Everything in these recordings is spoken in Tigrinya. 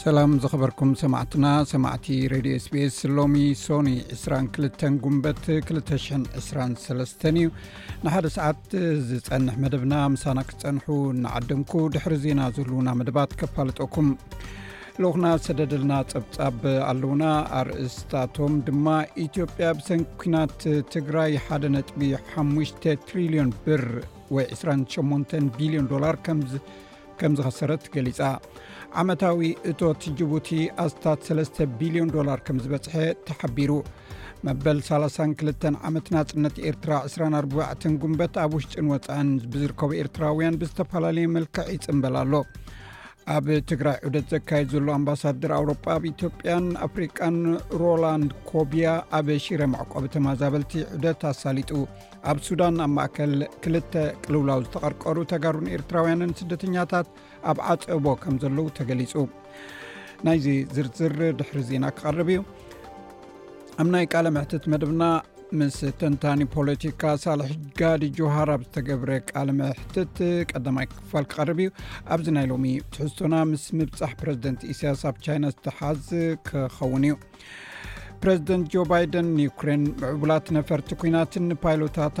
ሰላም ዝኸበርኩም ሰማዕትና ሰማዕቲ ሬድዮ ስቤስ ሎሚ ሶኒ 22 ጉንበት 223 እዩ ንሓደ ሰዓት ዝፀንሕ መደብና ምሳና ክፀንሑ እናዓደምኩ ድሕሪ ዜና ዝህልውና መደባት ከፋልጠኩም ልኡክና ሰደድልና ፀብፃብ ኣለውና ኣርእስታቶም ድማ ኢትዮጵያ ብሰንኪ ኩናት ትግራይ 1ጥ5 ትሪልዮን ብር ወይ 28 ቢልዮን ዶላር ከም ከም ዝኸሰረት ገሊፃ ዓመታዊ እቶት ጅቡቲ ኣስታት 3ለስተ ቢልዮን ዶላር ከም ዝበፅሐ ተሓቢሩ መበል 32 ዓመት ናፅነት ኤርትራ 24 ጉንበት ኣብ ውሽጥን ወፃእን ብዝርከቡ ኤርትራውያን ብዝተፈላለዩ መልክዕ ይፅምበል ኣሎ ኣብ ትግራይ ዑደት ዘካየድ ዘሎ ኣምባሳደር ኣውሮጳ ኣብ ኢትዮጵያን ኣፍሪቃን ሮላንድ ኮቢያ ኣብ ሽረ መዕቆቢ ተማዛበልቲ ዑደት ኣሳሊጡ ኣብ ሱዳን ኣብ ማእከል ክልተ ቅልውላው ዝተቐርቀሩ ተጋሩን ኤርትራውያንን ስደተኛታት ኣብ ዓፀቦ ከም ዘለዉ ተገሊፁ ናይዚ ዝርዝር ድሕሪ ዜና ክቐርብ እዩ ኣብ ናይ ቃለ ምሕትት መደብና ምስ ተንታኒ ፖለቲካ ሳልሒ ጋዲ ጆሃር ኣብ ዝተገብረ ቃለ ምሕትት ቀዳማይ ክፋል ክቐርብ እዩ ኣብዚ ናይ ሎሚ ትሕዝቶና ምስ ምብፃሕ ፕረዚደንት ኢሳያስ ኣብ ቻይና ዝተሓዝ ክኸውን እዩ ፕረዚደንት ጆ ባይደን ንዩክሬን ምዕቡላት ነፈርቲ ኩናትን ንፓይሎታታ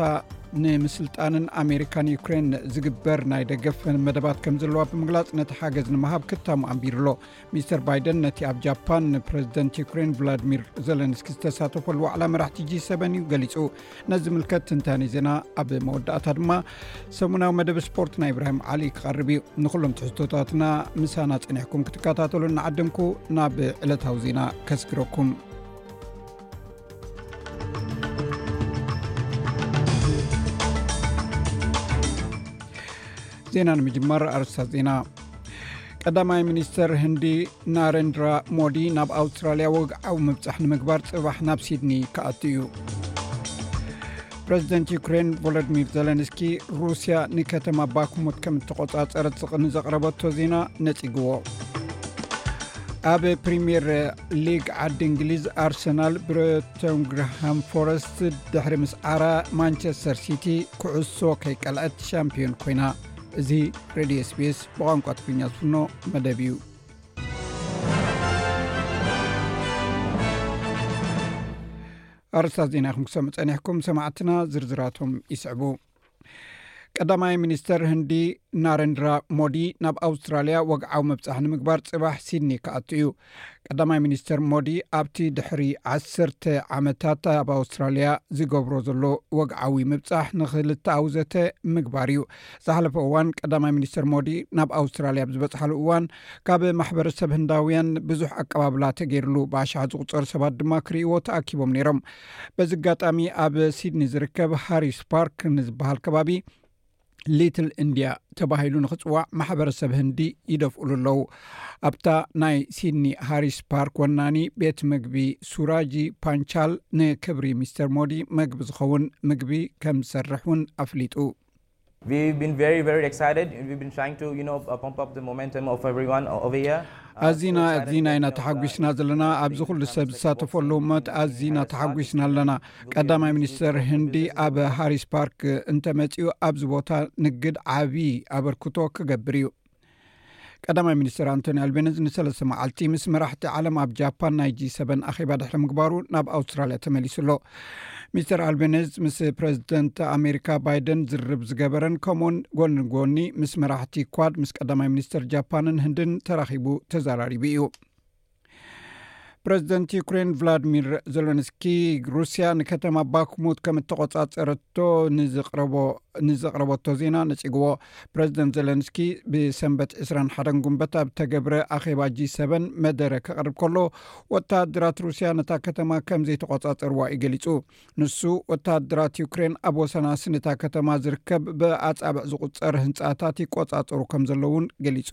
ንምስልጣንን ኣሜሪካ ንዩክሬን ዝግበር ናይ ደገፍ መደባት ከም ዘለዋ ብምግላፅ ነቲ ሓገዝ ንምሃብ ክታሙ ኣንቢሩ ኣሎ ሚስተር ባይደን ነቲ ኣብ ጃፓን ንፕረዚደንት ዩክሬን ቭላድሚር ዘለንስኪ ዝተሳተፈሉ ዋዕላ መራሕቲ ጂ7 እዩ ገሊፁ ነዚ ምልከት ትንታኒ ዜና ኣብ መወዳእታ ድማ ሰሙናዊ መደብ ስፖርት ናይ እብራሂም ዓሊ ክቐርብ እዩ ንኩሎም ትሕዝቶታትና ምሳና ፀኒሕኩም ክትከታተሉ እናዓደምኩ ናብ ዕለታዊ ዜና ከስግረኩም ዜና ንምጅማር ኣርስታት ዜና ቀዳማይ ሚኒስተር ህንዲ ናረንድራ ሞዲ ናብ ኣውስትራልያ ወግዓዊ ምብፃሕ ንምግባር ፅባሕ ናብ ሲድኒ ክኣት እዩ ፕረዚደንት ዩክሬን ቮሎድሚር ዘለንስኪ ሩስያ ንከተማ ባክሞት ከም እተቆፃፀረት ዝቕኒ ዘቕረበቶ ዜና ነፂግዎ ኣብ ፕሪምየር ሊግ ዓዲ እንግሊዝ ኣርሰናል ብረት ቶም ግራሃም ፎረስት ድሕሪ ምስ ዓራ ማንቸስተር ሲቲ ኩዕሶ ከይቀልዐት ሻምፕዮን ኮይና እዚ ሬድዮ ስፔስ ብቋንቋ ትግርኛ ዝፍኖ መደብ እዩ ኣርስታት ዜና ይኹም ክሰሙ ፀኒሕኩም ሰማዕትና ዝርዝራቶም ይስዕቡ ቀዳማይ ሚኒስተር ህንዲ ናረንድራ ሞዲ ናብ ኣውስትራልያ ወግዓዊ መብፃሕ ንምግባር ፅባሕ ሲድኒ ክኣቱ እዩ ቀዳማይ ሚኒስተር ሞዲ ኣብቲ ድሕሪ ዓሰርተ ዓመታት ኣብ ኣውስትራልያ ዝገብሮ ዘሎ ወግዓዊ ምብፃሕ ንክልተኣዊ ዘተ ምግባር እዩ ዝሓለፈ እዋን ቀዳማይ ሚኒስተር ሞዲ ናብ ኣውስትራልያ ብዝበፅሓሉ እዋን ካብ ማሕበረሰብ ህንዳውያን ብዙሕ ኣቀባብላ ተገይርሉ፣ ብኣሽሓት ዝቑጸሩ ሰባት ድማ ክርእይዎ ተኣኪቦም ነይሮም። በዚ ኣጋጣሚ ኣብ ሲድኒ ዝርከብ ሃሪስ ፓርክ ንዝበሃል ከባቢ ሊትል እንድያ ተባሂሉ ንኽፅዋዕ ማሕበረሰብ ህንዲ ይደፍእሉ ኣለዉ ኣብታ ናይ ሲድኒ ሃሪስ ፓርክ ወናኒ ቤት ምግቢ ሱራጂ ፓንቻል ንክብሪ ሚስተር ሞዲ መግቢ ዝኸውን ምግቢ ከም ዝሰርሕ እውን ኣፍሊጡ ኣዚና ኣዚና ኢና ተሓጒስና ዘለና ኣብዚ ኩሉ ሰብ ዝሳተፈሉ ህሞት ኣዚና ተሓጒስና ኣለና ቀዳማይ ሚኒስተር ህንዲ ኣብ ሃሪስ ፓርክ እንተመጺኡ ኣብዚ ቦታ ንግድ ዓብዪ ኣበርክቶ ክገብር እዩ ቀዳማይ ሚኒስትር ኣንቶኒ ኣልቤነዝ ንሰለስተ መዓልቲ ምስ መራሕቲ ዓለም ኣብ ጃፓን ናይ ጂ7 ኣኼባ ድሕሪ ምግባሩ ናብ ኣውስትራልያ ተመሊሱ ኣሎ ሚስተር ኣልቤነዝ ምስ ፕረዚደንት ኣሜሪካ ባይደን ዝርብ ዝገበረን ከምኡውን ጎኒ ጎኒ ምስ መራሕቲ ኳድ ምስ ቀዳማይ ሚኒስትር ጃፓንን ህንድን ተራኺቡ ተዘራሪቡ እዩ ፕረዚደንት ዩክሬን ቭላድሚር ዘለንስኪ ሩስያ ንከተማ ባክሙት ከም እተቆፃፀረቶ ንዘቅረበቶ ዜና ነፂግዎ ፕረዚደንት ዘለንስኪ ብሰንበት 2ስራሓደን ጉንበት ኣብ ተገብረ ኣኼባ ጂ ሰበን መደረ ክቅርብ ከሎ ወተሃደራት ሩስያ ነታ ከተማ ከም ዘይተቆፃፀርዋ እዩ ገሊፁ ንሱ ወተሃደራት ዩክሬን ኣብ ወሰናስንታ ከተማ ዝርከብ ብኣፃብዕ ዝቁፀር ህንፃታት ይቆፃፀሩ ከም ዘለዉን ገሊፁ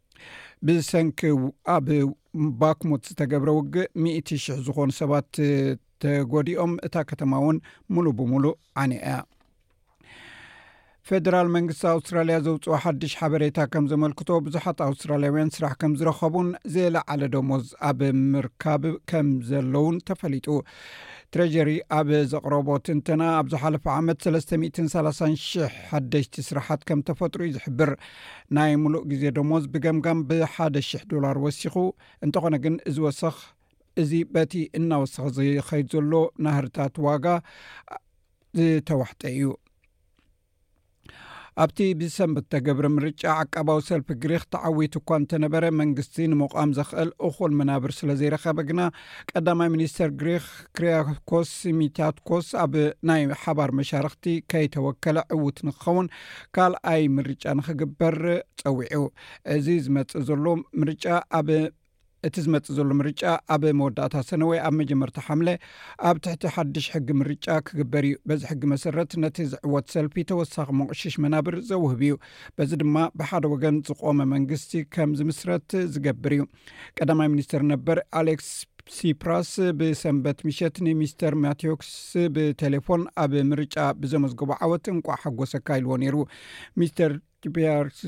ብሰንኪ ኣብ ባክሙት ዝተገብረ ውግእ ሚእቲ ሽሕ ዝኾኑ ሰባት ተጎዲኦም እታ ከተማ እውን ሙሉእ ብምሉእ ዓንያ እያ ፌደራል መንግስቲ ኣውስትራልያ ዘውፅኦ ሓድሽ ሓበሬታ ከም ዘመልክቶ ብዙሓት ኣውስትራልያውያን ስራሕ ከም ዝረኸቡን ዘለዓለ ደሞዝ ኣብ ምርካብ ከም ዘለውን ተፈሊጡ ትረጀሪ ኣብ ዘቕረቦ ትንተና ኣብ ዝሓለፈ ዓመት 330 ሽሕ ሓደሽቲ ስራሓት ከም ተፈጥሩ እዩ ዝሕብር ናይ ምሉእ ግዜ ደሞዝ ብገምጋም ብሓደ ሽሕ ዶላር ወሲኹ፣ እንተኾነ ግን እዚ ወሰኽ እዚ በቲ እናወሰኸ ዝኸይድ ዘሎ ናህርታት ዋጋ ዝተዋሕጠ እዩ። ኣብቲ ብሰንበት ዝተገብረ ምርጫ ዓቃባዊ ሰልፊ ግሪኽ ተዓዊቱ እኳ እንተነበረ መንግስቲ ንምቛም ዘኽእል እኹል መናብር ስለ ዘይረኸበ ግና ቀዳማይ ሚኒስተር ግሪኽ ክሪያኮስ ሚታትኮስ ኣብ ናይ ሓባር መሻርኽቲ ከይተወከለ ዕውት ንክኸውን ካልኣይ ምርጫ ንክግበር ፀዊዑ እዚ ዝመፅእ ዘሎ ምርጫ ኣብ እቲ ዝመፅእ ዘሎ ምርጫ ኣብ መወዳእታ ሰነ ወይ ኣብ መጀመርታ ሓምለ ኣብ ትሕቲ ሓድሽ ሕጊ ምርጫ ክግበር እዩ በዚ ሕጊ መሰረት ነቲ ዝዕወት ሰልፊ ተወሳኺ መቕሽሽ መናብር ዘውህብ እዩ በዚ ድማ ብሓደ ወገን ዝቆመ መንግስቲ ከም ዝምስረት ዝገብር እዩ ቀዳማይ ሚኒስትር ነበር ኣሌክስ ሲፕራስ ብሰንበት ምሸት ንሚስተር ማቴክስ ብቴሌፎን ኣብ ምርጫ ብዘመዝገቡ ዓወት እንቋ ሓጎሰካ ኢልዎ ነይሩ ሚስተር ቢያርስ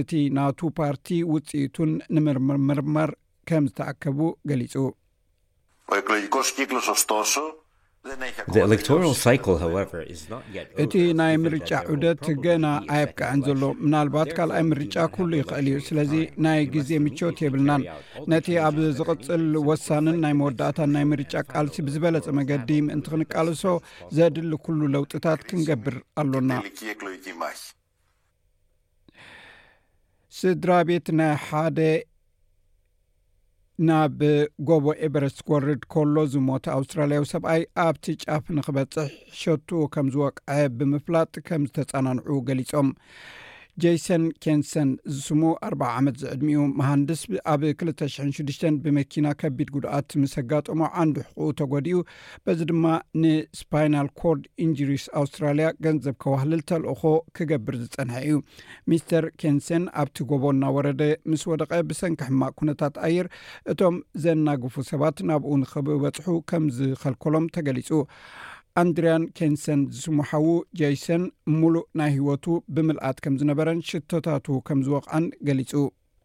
እቲ ናቱ ፓርቲ ውፅኢቱን ንምርምርምርማር ከም ዝተኣከቡ ገሊፁ እቲ ናይ ምርጫ ዑደት ገና ኣየብቅዐን ዘሎ ምናልባት ካልኣይ ምርጫ ኩሉ ይኽእል እዩ ስለዚ ናይ ግዜ ምቾት የብልናን ነቲ ኣብ ዝቕፅል ወሳንን ናይ መወዳእታን ናይ ምርጫ ቃልሲ ብዝበለፀ መገዲ ምእንቲ ክንቃልሶ ዘድሊ ኩሉ ለውጥታት ክንገብር ኣሎና ስድራ ቤት ናይ ሓደ ናብ ጎቦ ኤቨረስት ክወርድ ከሎ ዝሞት ኣውስትራልያዊ ሰብኣይ ኣብቲ ጫፍ ንክበፅሕ ሸቱ ከም ዝወቅዐ ብምፍላጥ ከም ዝተፀናንዑ ገሊፆም ጀይሰን ኬንሰን ዝስሙ ኣር ዓመት ዝዕድሚኡ መሃንድስ ኣብ 2ተ00ዱሽተ ብመኪና ከቢድ ጉድኣት ምስ ኣጋጠሞ ዓንዲ ሕቁኡ ተጎዲኡ በዚ ድማ ንስፓይናል ኮርድ ኢንጅሪስ ኣውስትራልያ ገንዘብ ከዋህልል ተልእኾ ክገብር ዝጸንሐ እዩ ሚስተር ኬንሰን ኣብቲ ጎቦ እናወረደ ምስ ወደቐ ብሰንኪ ሕማቅ ኩነታት ኣየር እቶም ዘናግፉ ሰባት ናብኡ ንክብበጽሑ ከም ዝኸልከሎም ተገሊጹ ኣንድርያን ኬንሰን ዝስሙ ሓዉ ጀይሰን ሙሉእ ናይ ህይወቱ ብምልኣት ከም ዝነበረን ሽቶታቱ ከም ዝወቕዓን ገሊጹ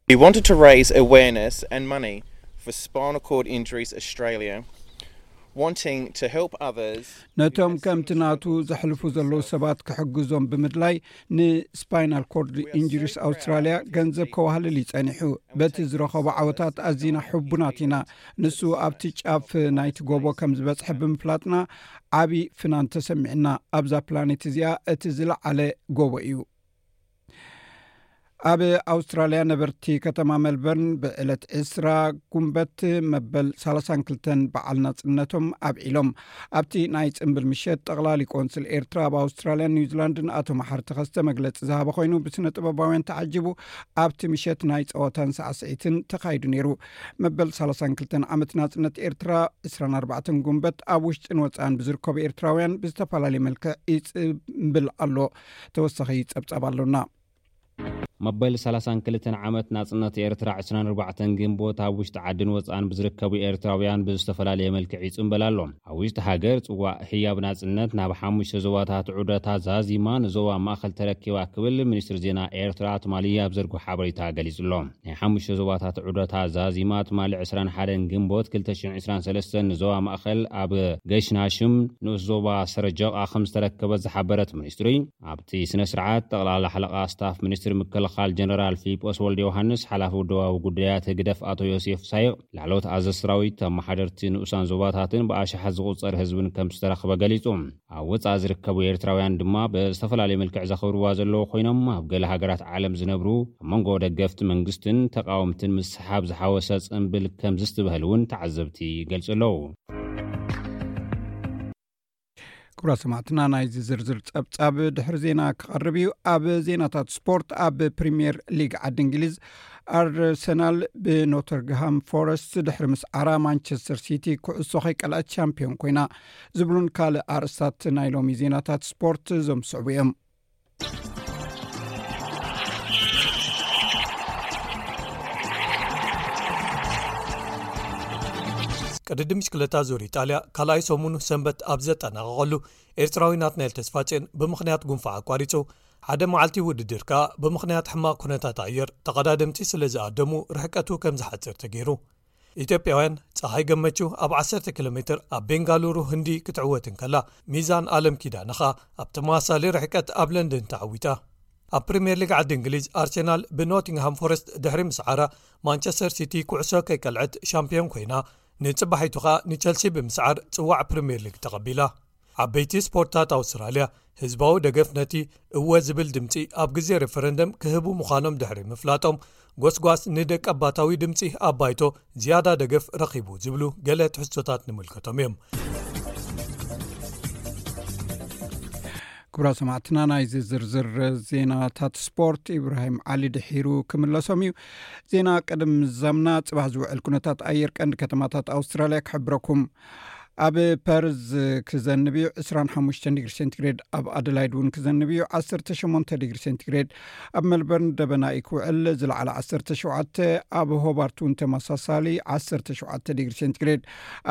We wanted to raise awareness and money for Spinal Cord Injuries Australia, wanting to help others. ነቶም ከምቲ ናቱ ዘሕልፉ ዘለዉ ሰባት ክሕግዞም ብምድላይ ንስፓይናል ኮርድ ኢንጁሪስ ኣውስትራልያ ገንዘብ ከዋህልል እዩ ጸኒሑ በቲ ዝረኸቦ ዓወታት ኣዚና ሕቡናት ኢና ንሱ ኣብቲ ጫፍ ናይቲ ጎቦ ከም ዝበጽሐ ብምፍላጥና ዓብዪ ፍናን ተሰሚዕና ኣብዛ ፕላኔት እዚኣ እቲ ዝለዓለ ጎቦ እዩ ኣብ ኣውስትራልያ ነበርቲ ከተማ መልበርን ብዕለት ዕስራ ጉንበት መበል 32 በዓል ናፅነቶም ኣብዒሎም ኣብቲ ናይ ፅምብል ምሸት ጠቕላሊ ቆንስል ኤርትራ ኣብ ኣውስትራልያ ኒውዚላንድን ኣቶ መሓር ተኸስተ መግለፂ ዝሃበ ኮይኑ ብስነ ጥበባውያን ተዓጅቡ ኣብቲ ምሸት ናይ ፀወታን ሳዕስዒትን ተካይዱ ነይሩ መበል 32 ዓመት ናፅነት ኤርትራ 24 ጉንበት ኣብ ውሽጢን ወፃእን ብዝርከቡ ኤርትራውያን ብዝተፈላለዩ መልክዕ ይፅምብል ኣሎ ተወሳኺ ጸብጻብ ኣሎና። መበል ሰላሳን ክልተን ዓመት ናጽነት ኤርትራ ዕስራን ኣርባዕተን ግንቦት ኣብ ውሽጢ ዓድን ወጻእን ብዝርከቡ ኤርትራውያን ብዝተፈላለየ መልክዕ ይጽምበል ኣሎ። ኣብ ውሽጢ ሃገር ጽዋእ ህያብ ናጽነት ናብ ሓሙሽተ ዞባታት ዑደታ ዛዚማ ንዞባ ማእከል ተረኪባ ክብል ሚኒስትሪ ዜና ኤርትራ ትማሊ ኣብ ዘርግሖ ሓበሬታ ገሊጹ'ሎ። ናይ ሓሙሽተ ዞባታት ዑደታ ዛዚማ ትማሊ ዕስራን ሓደን ግንቦት ክልተ ሽሕን ዕስራን ሰለስተን ንዞባ ማእከል ኣብ ገሽናሽም ንኡስ ዞባ ሰረጀቓ ከምዝተረከበት ዝሓበረ እቲ ሚኒስትሪ፣ ኣብቲ ስነ ስርዓት ጠቕላላ ሓለቓ ስታፍ ሚኒስትሪ ምክልኻል ጀነራል ፊሊጶስ ወልደዮሃንስ፣ ሓላፊ ውደባዊ ጉዳያት ህግደፍ ኣቶ ዮሴፍ ሳይቕ፣ ላዕለዎት ኣዘዝቲ ሰራዊት፣ ኣመሓደርቲ ንኡሳን ዞባታትን ብኣሽሓት ዝቑጸር ህዝብን ከምዝተረኽበ ገሊጹ። ኣብ ወጻኢ ዝርከቡ ኤርትራውያን ድማ ብዝተፈላለየ መልክዕ ዘኽብርዋ ዘለዉ ኮይኖም፣ ኣብ ገለ ሃገራት ዓለም ዝነብሩ ኣብ መንጎ ደገፍቲ መንግስትን ተቓወምትን ምስሕሓብ ዝሓወሰ ጽንብል ከም ዝስትብሀል እውን ተዓዘብቲ ይገልጹ ኣለዉ። ክብራት ሰማዕትና ናይዚ ዝርዝር ጸብጻብ ድሕሪ ዜና ክቐርብ እዩ። ኣብ ዜናታት ስፖርት ኣብ ፕሪምየር ሊግ ዓዲ እንግሊዝ ኣርሰናል ብኖተርግሃም ፎረስት ድሕሪ ምስዓራ ማንቸስተር ሲቲ ኩዕሶ ከይቀልዐት ሻምፒዮን ኮይና። ዝብሉን ካልእ ኣርእስታት ናይ ሎሚ ዜናታት ስፖርት ዞም ዝስዕቡ እዮም ቅድዲ ምሽክለታ ዙር ኢጣልያ ካልኣይ ሰሙኑ ሰንበት ኣብ ዘጠናቐቐሉ ኤርትራዊ ናትናኤል ተስፋጽዮን ብምኽንያት ጉንፋዕ ኣቋሪጹ ሓደ መዓልቲ ውድድር ከኣ ብምኽንያት ሕማቕ ኩነታት ኣየር ተቐዳደምቲ ስለ ዝኣደሙ ርሕቀቱ ከም ዝሓጽር ተገይሩ ኢትዮጵያውያን ጸሃይ ገመቹ ኣብ ዓሰርተ ኪሎ ሜትር ኣብ ቤንጋሉሩ ህንዲ ክትዕወት እንከላ ሚዛን ኣለም ኪዳነ ኸኣ ኣብ ተመሳሳሊ ርሕቀት ኣብ ለንደን ተዓዊታ ኣብ ፕሪምየር ሊግ ዓዲ እንግሊዝ ኣርሴናል ብኖቲንግሃም ፎረስት ድሕሪ ምስዓራ ማንቸስተር ሲቲ ኩዕሶ ከይቀልዐት ሻምፕዮን ኮይና ንጽባሒቱ ከኣ ንቸልሲ ብምስዓር ጽዋዕ ፕሪምየር ሊግ ተቐቢላ ዓበይቲ ስፖርትታት ኣውስትራልያ ህዝባዊ ደገፍ ነቲ እወ ዝብል ድምፂ ኣብ ግዜ ረፈረንደም ክህቡ ምዃኖም ድሕሪ ምፍላጦም ጎስጓስ ንደቀባታዊ ድምፂ ኣብ ባይቶ ዝያዳ ደገፍ ረኺቡ ዝብሉ ገለ ትሕዝቶታት ንምልከቶም እዮም ክብራ ሰማዕትና ናይዚ ዝርዝር ዜናታት ስፖርት ኢብራሂም ዓሊ ድሒሩ ክምለሶም እዩ ዜና ቅድም ዛምና ፅባሕ ዝውዕል ኩነታት ኣየር ቀንዲ ከተማታት ኣውስትራልያ ክሕብረኩም ኣብ ፐርዝ ክዘንብ ዩ 2ሓ ዲግሪ ሴንትግሬድ ኣብ ኣደላይድ እውን ክዘንብ እዩ 18 ዲግሪ ሴንትግሬድ ኣብ መልበርን ደበና ዩ ክውዕል ዝለዓለ 17 ኣብ ሆባርት እውን ተመሳሳሊ 17 ዲግሪ ሴንትግሬድ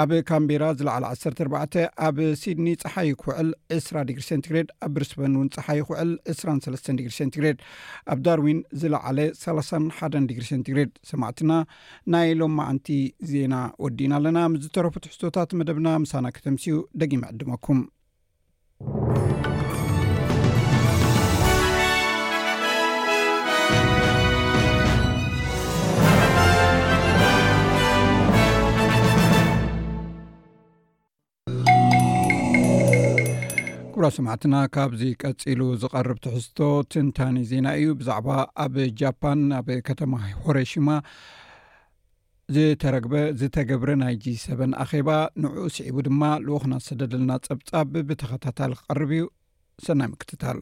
ኣብ ካምቢራ ዝለዓለ 14 ኣብ ሲድኒ ፀሓይ ዩ ክውዕል 20 ዲግሪ ሴንትግሬድ ኣብ ብሪስበን እውን ፀሓይ ክውዕል 23 ዲግሪ ሴንትግሬድ ኣብ ዳርዊን ዝለዓለ 31 ዲግሪ ሴንትግሬድ ሰማዕትና ናይ ሎማዓንቲ ዜና ወዲእና ኣለና ምስ ዝተረፉ ትሕዝቶታት መደብና ምሳና ከተምስኡ ደጊመ ዕድመኩም ኩብራ ሰማዕትና ካብዚ ቀፂሉ ዝቐርብ ትሕዝቶ ትንታኒ ዜና እዩ ብዛዕባ ኣብ ጃፓን ኣብ ከተማ ሆረሽማ ዝተረግበ ዝተገብረ ናይ ጂ ሰበን ኣኼባ ንዕኡ ስዒቡ ድማ ልኡክና ዝሰደደልና ፀብፃብ ብተኸታታሊ ክቐርብ እዩ ሰናይ ምክትታል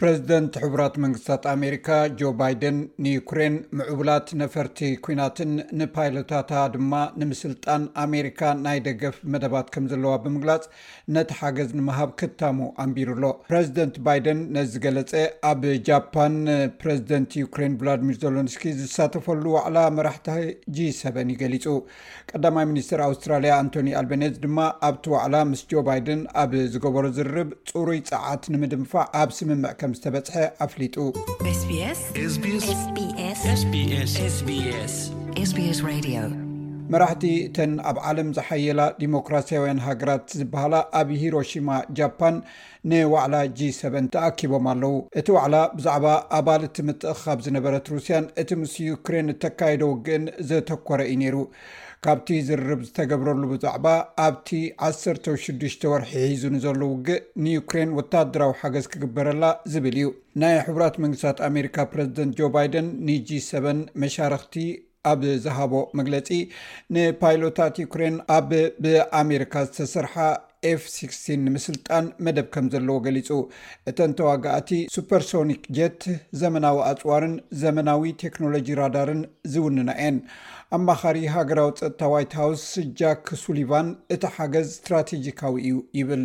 ፕረዚደንት ሕቡራት መንግስታት ኣሜሪካ ጆ ባይደን ንዩክሬን ምዕቡላት ነፈርቲ ኲናትን ንፓይሎታታ ድማ ንምስልጣን ኣሜሪካ ናይ ደገፍ መደባት ከም ዘለዋ ብምግላፅ ነቲ ሓገዝ ንምሃብ ክታሙ ኣንቢሩ ኣሎ። ፕረዚደንት ባይደን ነዚ ዝገለፀ ኣብ ጃፓን ፕረዚደንት ዩክሬን ቭላድሚር ዘሎንስኪ ዝሳተፈሉ ዋዕላ መራሕቲ ጂ ሰቨን እዩ ገሊፁ። ቀዳማይ ሚኒስትር ኣውስትራልያ ኣንቶኒ ኣልበኔዝ ድማ ኣብቲ ዋዕላ ምስ ጆ ባይደን ኣብ ዝገበሮ ዝርርብ ፅሩይ ፀዓት ንምድንፋዕ ኣብ ስምምዕ ከም ዝተበፅሐ ኣፍሊጡ። መራሕቲ እተን ኣብ ዓለም ዝሓየላ ዲሞክራሲያውያን ሃገራት ዝበሃላ ኣብ ሂሮሺማ ጃፓን ንዋዕላ ጂ ሰቨን ተኣኪቦም ኣለዉ። እቲ ዋዕላ ብዛዕባ ኣባል እቲ ምትእኽኻብ ዝነበረት ሩስያን እቲ ምስ ዩክሬን እተካይዶ ውግእን ዘተኮረ እዩ ነይሩ። ካብቲ ዝርርብ ዝተገብረሉ ብዛዕባ ኣብቲ ዓሰርተው ሽዱሽተ ወርሒ ሒዙ ንዘሎ ውግእ ንዩክሬን ወተሃደራዊ ሓገዝ ክግበረላ ዝብል እዩ። ናይ ሕቡራት መንግስታት ኣሜሪካ ፕረዚደንት ጆ ባይደን ንጂ ሰቨን መሻርኽቲ ኣብ ዝሃቦ መግለፂ ንፓይሎታት ዩክሬን ኣብ ብኣሜሪካ ዝተሰርሓ ኤፍ ሲክስቲን ንምስልጣን መደብ ከም ዘለዎ ገሊፁ እተን ተዋጋእቲ ሱፐርሶኒክ ጀት ዘመናዊ ኣፅዋርን ዘመናዊ ቴክኖሎጂ ራዳርን ዝውንና እየን ኣማኻሪ ሃገራዊ ፀጥታ ዋይት ሃውስ ጃክ ሱሊቫን እቲ ሓገዝ ስትራቴጂካዊ እዩ ይብል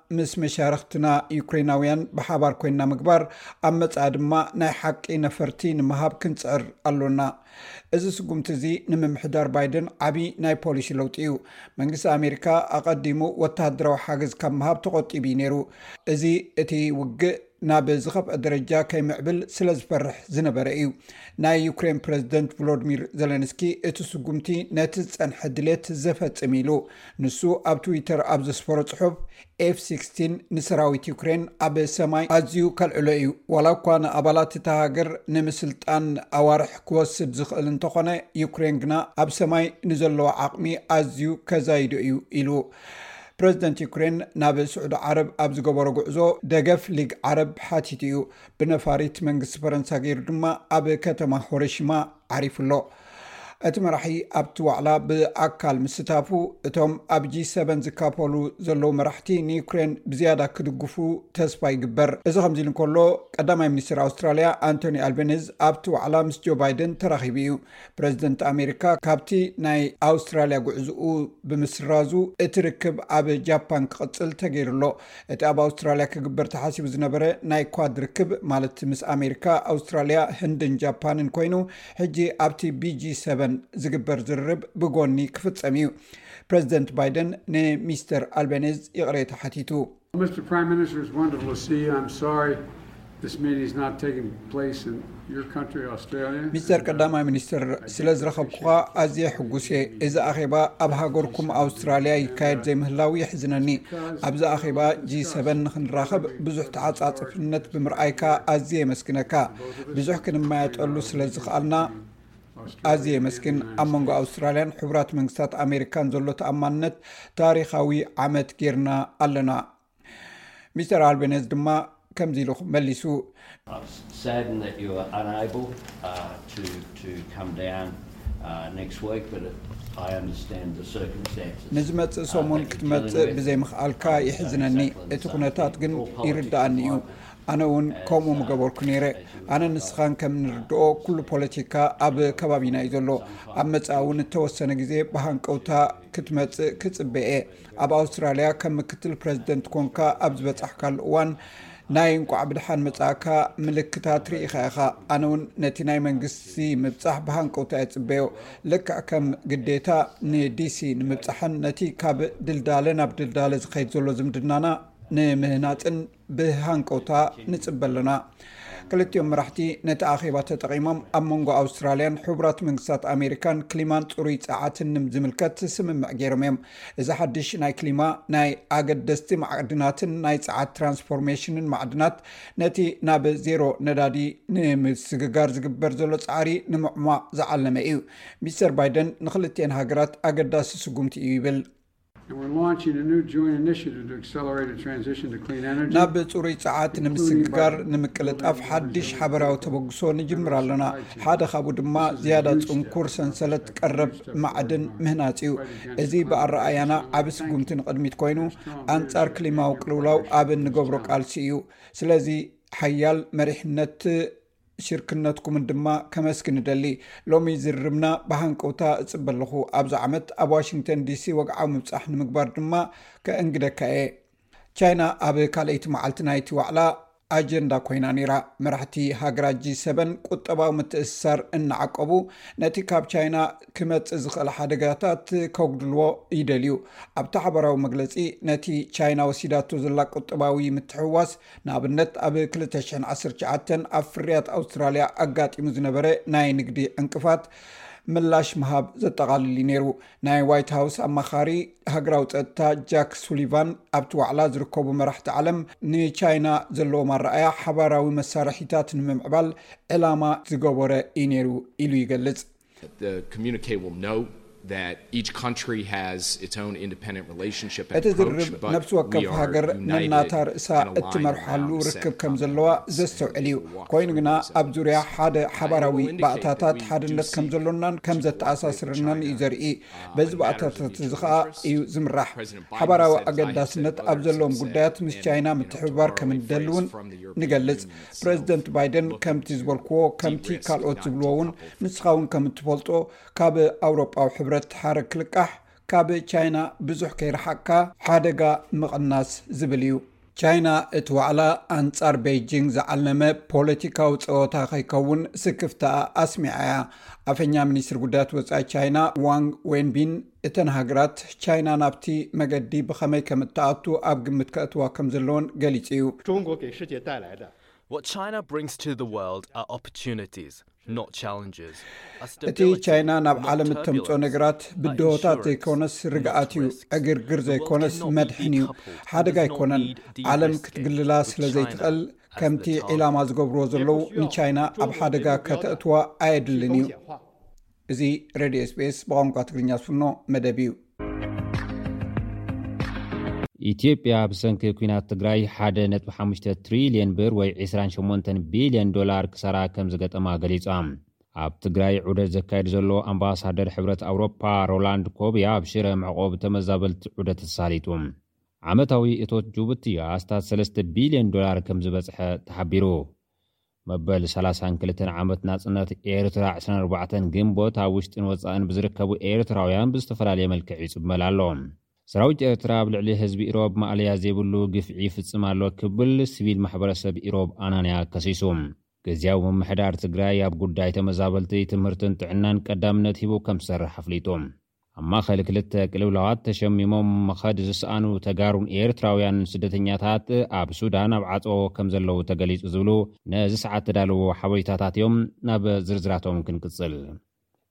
ምስ መሻርኽትና ዩክሬናውያን ብሓባር ኮይንና ምግባር፣ ኣብ መጻኢ ድማ ናይ ሓቂ ነፈርቲ ንምሃብ ክንጽዕር ኣሎና። እዚ ስጉምቲ እዚ ንምምሕዳር ባይደን ዓቢ ናይ ፖሊሲ ለውጢ እዩ። መንግስቲ ኣሜሪካ ኣቐዲሙ ወተሃደራዊ ሓገዝ ካብ ምሃብ ተቖጢቡ እዩ ነይሩ። እዚ እቲ ውግእ፣ ናብ ዝኸፍኣ ደረጃ ከይምዕብል ስለ ዝፈርሕ ዝነበረ እዩ። ናይ ዩክሬን ፕረዚደንት ቮሎድሚር ዘለንስኪ እቲ ስጉምቲ ነቲ ዝጸንሐ ድሌት ዘፈጽም ኢሉ። ንሱ ኣብ ትዊተር ኣብ ዘስፈሮ ጽሑፍ፣ ኤፍ ሲክስቲን ንሰራዊት ዩክሬን ኣብ ሰማይ ኣዝዩ ከልዕሎ እዩ፣ ዋላ እኳ ንኣባላት እታ ሃገር ንምስልጣን ኣዋርሕ ክወስድ ዝኽእል እንተዀነ፣ ዩክሬን ግና ኣብ ሰማይ ንዘለዋ ዓቕሚ ኣዝዩ ከዛይዶ እዩ ኢሉ። ፕረዚደንት ዩክሬን ናብ ስዑዲ ዓረብ ኣብ ዝገበሮ ጉዕዞ ደገፍ ሊግ ዓረብ ሓቲቱ እዩ። ብነፋሪት መንግስቲ ፈረንሳ ገይሩ ድማ ኣብ ከተማ ሆረሽማ ዓሪፉ ኣሎ። እቲ መራሒ ኣብቲ ዋዕላ ብኣካል ምስታፉ እቶም ኣብ ጂ7 ዝካፈሉ ዘለዉ መራሕቲ ንዩክሬን ብዝያዳ ክድግፉ ተስፋ ይግበር። እዚ ከምዚ ኢሉ እንከሎ ቀዳማይ ሚኒስትር ኣውስትራልያ ኣንቶኒ ኣልቤኒዝ ኣብቲ ዋዕላ ምስ ጆ ባይደን ተራኺቡ እዩ። ፕረዚደንት ኣሜሪካ ካብቲ ናይ ኣውስትራልያ ጉዕዝኡ ብምስራዙ እቲ ርክብ ኣብ ጃፓን ክቕፅል ተገይሩ ኣሎ። እቲ ኣብ ኣውስትራልያ ክግበር ተሓሲቡ ዝነበረ ናይ ኳድ ርክብ ማለት ምስ ኣሜሪካ፣ ኣውስትራልያ፣ ህንድን ጃፓንን ኮይኑ ሕጂ ኣብቲ ቢጂ ሰቨን ዝግበር ዝርርብ ብጎኒ ክፍፀም እዩ። ፕረዚደንት ባይደን ንሚስተር ኣልበኔዝ ይቕሬታ ሓቲቱ። ሚስተር ቀዳማይ ሚኒስትር ስለ ዝረኸብኩኻ ኣዝየ ሕጉስ እየ እዚ ኣኼባ ኣብ ሃገርኩም ኣውስትራሊያ ይካየድ ዘይምህላው የሕዝነኒ ኣብዚ ኣኼባ g7 ንክንራኸብ ብዙሕ ተዓፃፅፍነት ብምርኣይካ ኣዝየ የመስግነካ ብዙሕ ክንመያጠሉ ስለ ዝኽኣልና ኣዝየ የመስግን። ኣብ መንጎ ኣውስትራልያን ሕቡራት መንግስታት ኣሜሪካን ዘሎ ተኣማንነት ታሪኻዊ ዓመት ጌርና ኣለና። ሚስተር ኣልበነዝ ድማ ከምዚ ኢሉ መሊሱ። ንዝመጽእ ሰሙን ክትመጽእ ብዘይምኽኣልካ የሕዝነኒ፣ እቲ ኩነታት ግን ይርድኣኒ እዩ። ኣነ ውን ከምኡ ምገበርኩ ነይረ። ኣነ ንስኻን ከም ንርድኦ ኩሉ ፖለቲካ ኣብ ከባቢና እዩ ዘሎ። ኣብ መጻኢ ውን እተወሰነ ግዜ ብሃንቀውታ ክትመጽእ ክጽበ እየ። ኣብ ኣውስትራልያ ከም ምክትል ፕረዚደንት ኰንካ ኣብ ዝበጻሕካሉ እዋን ናይ እንቋዕ ብደሓን መጻእካ ምልክታት ርኢኻ ኢኻ። ኣነ ውን ነቲ ናይ መንግስቲ ምብጻሕ ብሃንቀውታ እየ ዝጽበዮ። ልክዕ ከም ግዴታ ንዲሲ ንምብጻሕን ነቲ ካብ ድልዳለ ናብ ድልዳለ ዝኸይድ ዘሎ ዝምድናና ንምህናጽን። ብሃንቀውታ ንጽበ ኣሎና። ክልቲኦም መራሕቲ ነቲ ኣኼባ ተጠቒሞም ኣብ መንጎ ኣውስትራልያን ሕቡራት መንግስታት ኣሜሪካን ክሊማን ጽሩይ ጸዓትን ንምዝምልከት ስምምዕ ገይሮም እዮም። እዚ ሓድሽ ናይ ክሊማ፣ ናይ ኣገደስቲ ማዕድናትን ናይ ጸዓት ትራንስፎርሜሽንን ማዕድናት ነቲ ናብ ዜሮ ነዳዲ ንምስግጋር ዝግበር ዘሎ ጻዕሪ ንምዕሟቕ ዝዓለመ እዩ። ሚስተር ባይደን ንኽልቲኤን ሃገራት ኣገዳሲ ስጉምቲ እዩ ይብል። ናብ ፅሩይ ፀዓት ንምስግጋር ንምቅልጣፍ ሓዱሽ ሓበራዊ ተበግሶ ንጅምር ኣሎና። ሓደ ካብኡ ድማ ዝያዳ ፅንኩር ሰንሰለት ቀረብ ማዕድን ምህናፅ እዩ። እዚ ብኣረኣእያና ዓቢ ስጉምቲ ንቕድሚት ኮይኑ ኣንፃር ክሊማዊ ቅልውላው ኣብ እንገብሮ ቃልሲ እዩ። ስለዚ ሓያል መሪሕነት! ሽርክነትኩምን ድማ ከመስግን እደሊ። ሎሚ ዝርርብና ብሃንቀውታ እጽበ ኣለኹ። ኣብዚ ዓመት ኣብ ዋሽንግተን ዲሲ ወግዓዊ ምብጻሕ ንምግባር ድማ ከእንግደካ እየ። ቻይና ኣብ ካልኣይቲ መዓልቲ ናይቲ ዋዕላ ኣጀንዳ ኰይና ነይራ። መራሕቲ ሃገራት ጂ ሰቨን ቍጠባዊ ምትእስሳር እናዓቀቡ ነቲ ካብ ቻይና ክመጽእ ዝኽእል ሓደጋታት ከጕድልዎ ይደልዩ። ኣብቲ ሓባራዊ መግለጺ ነቲ ቻይና ወሲዳቶ ዘላ ቍጠባዊ ምትሕውዋስ ንኣብነት ኣብ ክልተ ሽሕን ዓሰርተ ትሽዓተን ኣብ ፍርያት ኣውስትራልያ ኣጋጢሙ ዝነበረ ናይ ንግዲ ዕንቅፋት ምላሽ ምሃብ ዘጠቓልል እዩ ነይሩ። ናይ ዋይት ሃውስ ኣማኻሪ ሃገራዊ ጸጥታ ጃክ ሱሊቫን ኣብቲ ዋዕላ ዝርከቡ መራሕቲ ዓለም ንቻይና ዘለዎም ኣረኣያ ሓባራዊ መሳርሒታት ንምምዕባል ዕላማ ዝገበረ እዩ ነይሩ ኢሉ ይገልጽ። እቲ ዝርርብ ነብሲ ወከፍ ሃገር ነናታ ርእሳ እትመርሓሉ ርክብ ከም ዘለዋ ዘስተውዕል እዩ። ኮይኑ ግና ኣብ ዙርያ ሓደ ሓባራዊ ባእታታት ሓድነት ከም ዘሎናን ከም ዘተኣሳስረናን እዩ ዘርኢ። በዚ ባእታታት እዚ ከኣ እዩ ዝምራሕ። ሓባራዊ ኣገዳስነት ኣብ ዘለዎም ጉዳያት ምስ ቻይና ምትሕብባር ከም እንደሊ እውን ንገልጽ። ፕረዚደንት ባይደን ከምቲ ዝበልክዎ ከምቲ ካልኦት ዝብልዎ እውን ንስኻ እውን ከም እትፈልጦ ካብ ኣውሮጳዊ ሕብረት ሓረግ ክልቃሕ ካብ ቻይና ብዙሕ ከይረሓቅካ ሓደጋ ምቕናስ ዝብል እዩ ቻይና እቲ ዋዕላ ኣንጻር ቤይጂንግ ዝዓለመ ፖለቲካዊ ፀወታ ከይከውን ስክፍታኣ ኣስሚዓ እያ ኣፈኛ ሚኒስትሪ ጉዳያት ወፃኢ ቻይና ዋንግ ወንቢን እተን ሃገራት፣ ቻይና ናብቲ መገዲ ብኸመይ ከም እትኣቱ ኣብ ግምት ከእትዋ ከም ዘለወን ገሊጹ እዩ። እቲ ቻይና ናብ ዓለም እተምጽኦ ነገራት ብድሆታት ዘይኮነስ ርግኣት እዩ። ዕግርግር ዘይኮነስ መድሕን እዩ። ሓደጋ ኣይኮነን። ዓለም ክትግልላ ስለ ዘይትኽእል፣ ከምቲ ዒላማ ዝገብርዎ ዘለዉ ንቻይና ኣብ ሓደጋ ከተእትዋ ኣየድልን እዩ። እዚ ሬድዮ ስፔስ ብቋንቋ ትግርኛ ዝፍኖ መደብ እዩ። ኢትዮጵያ ብሰንኪ ኩናት ትግራይ ሓደ ነጥቢ ሓሙሽተ ትሪልየን ብር ወይ ዕስራን ሸሞንተን ቢልየን ዶላር ክሳራ ከምዝገጠማ ገሊጻ። ኣብ ትግራይ ዑደት ዘካይድ ዘሎ ኣምባሳደር ሕብረት ኣውሮፓ ሮላንድ ኮብያ ኣብ ሽረ መዕቖቢ ተመዛበልቲ ዑደት ተሳሊጡ። ዓመታዊ እቶት ጁቡቲ ኣስታት ሰለስተ ቢልየን ዶላር ከምዝበጽሐ ተሓቢሩ። መበል ሰላሳን ክልተን ዓመት ናጽነት ኤርትራ ዕስራን ኣርባዕተን ግንቦት ኣብ ውሽጥን ወጻእን ብዝርከቡ ኤርትራውያን ብዝተፈላለየ መልክዕ ይጽበል ኣሎ። ሰራዊት ኤርትራ ኣብ ልዕሊ ህዝቢ ኢሮብ ማእለያ ዘይብሉ ግፍዒ ይፍጽም ኣሎ ክብል ስቪል ማሕበረሰብ ኢሮብ ኣናንያ ከሲሱ። ግዝያዊ ምምሕዳር ትግራይ ኣብ ጉዳይ ተመዛበልቲ፣ ትምህርትን ጥዕናን ቀዳምነት ሂቡ ከምዝሰርሕ ኣፍሊጡ። ኣብ ማእኸል ክልተ ቅልውላዋት ተሸሚሞም ምኸድ ዝሰኣኑ ተጋሩን ኤርትራውያንን ስደተኛታት ኣብ ሱዳን ኣብ ዓፆ ከምዘለዉ ተገሊፁ ዝብሉ ነዚ ሰዓት ተዳለዎ ሓበሬታታት እዮም። ናብ ዝርዝራቶም ክንቅፅል።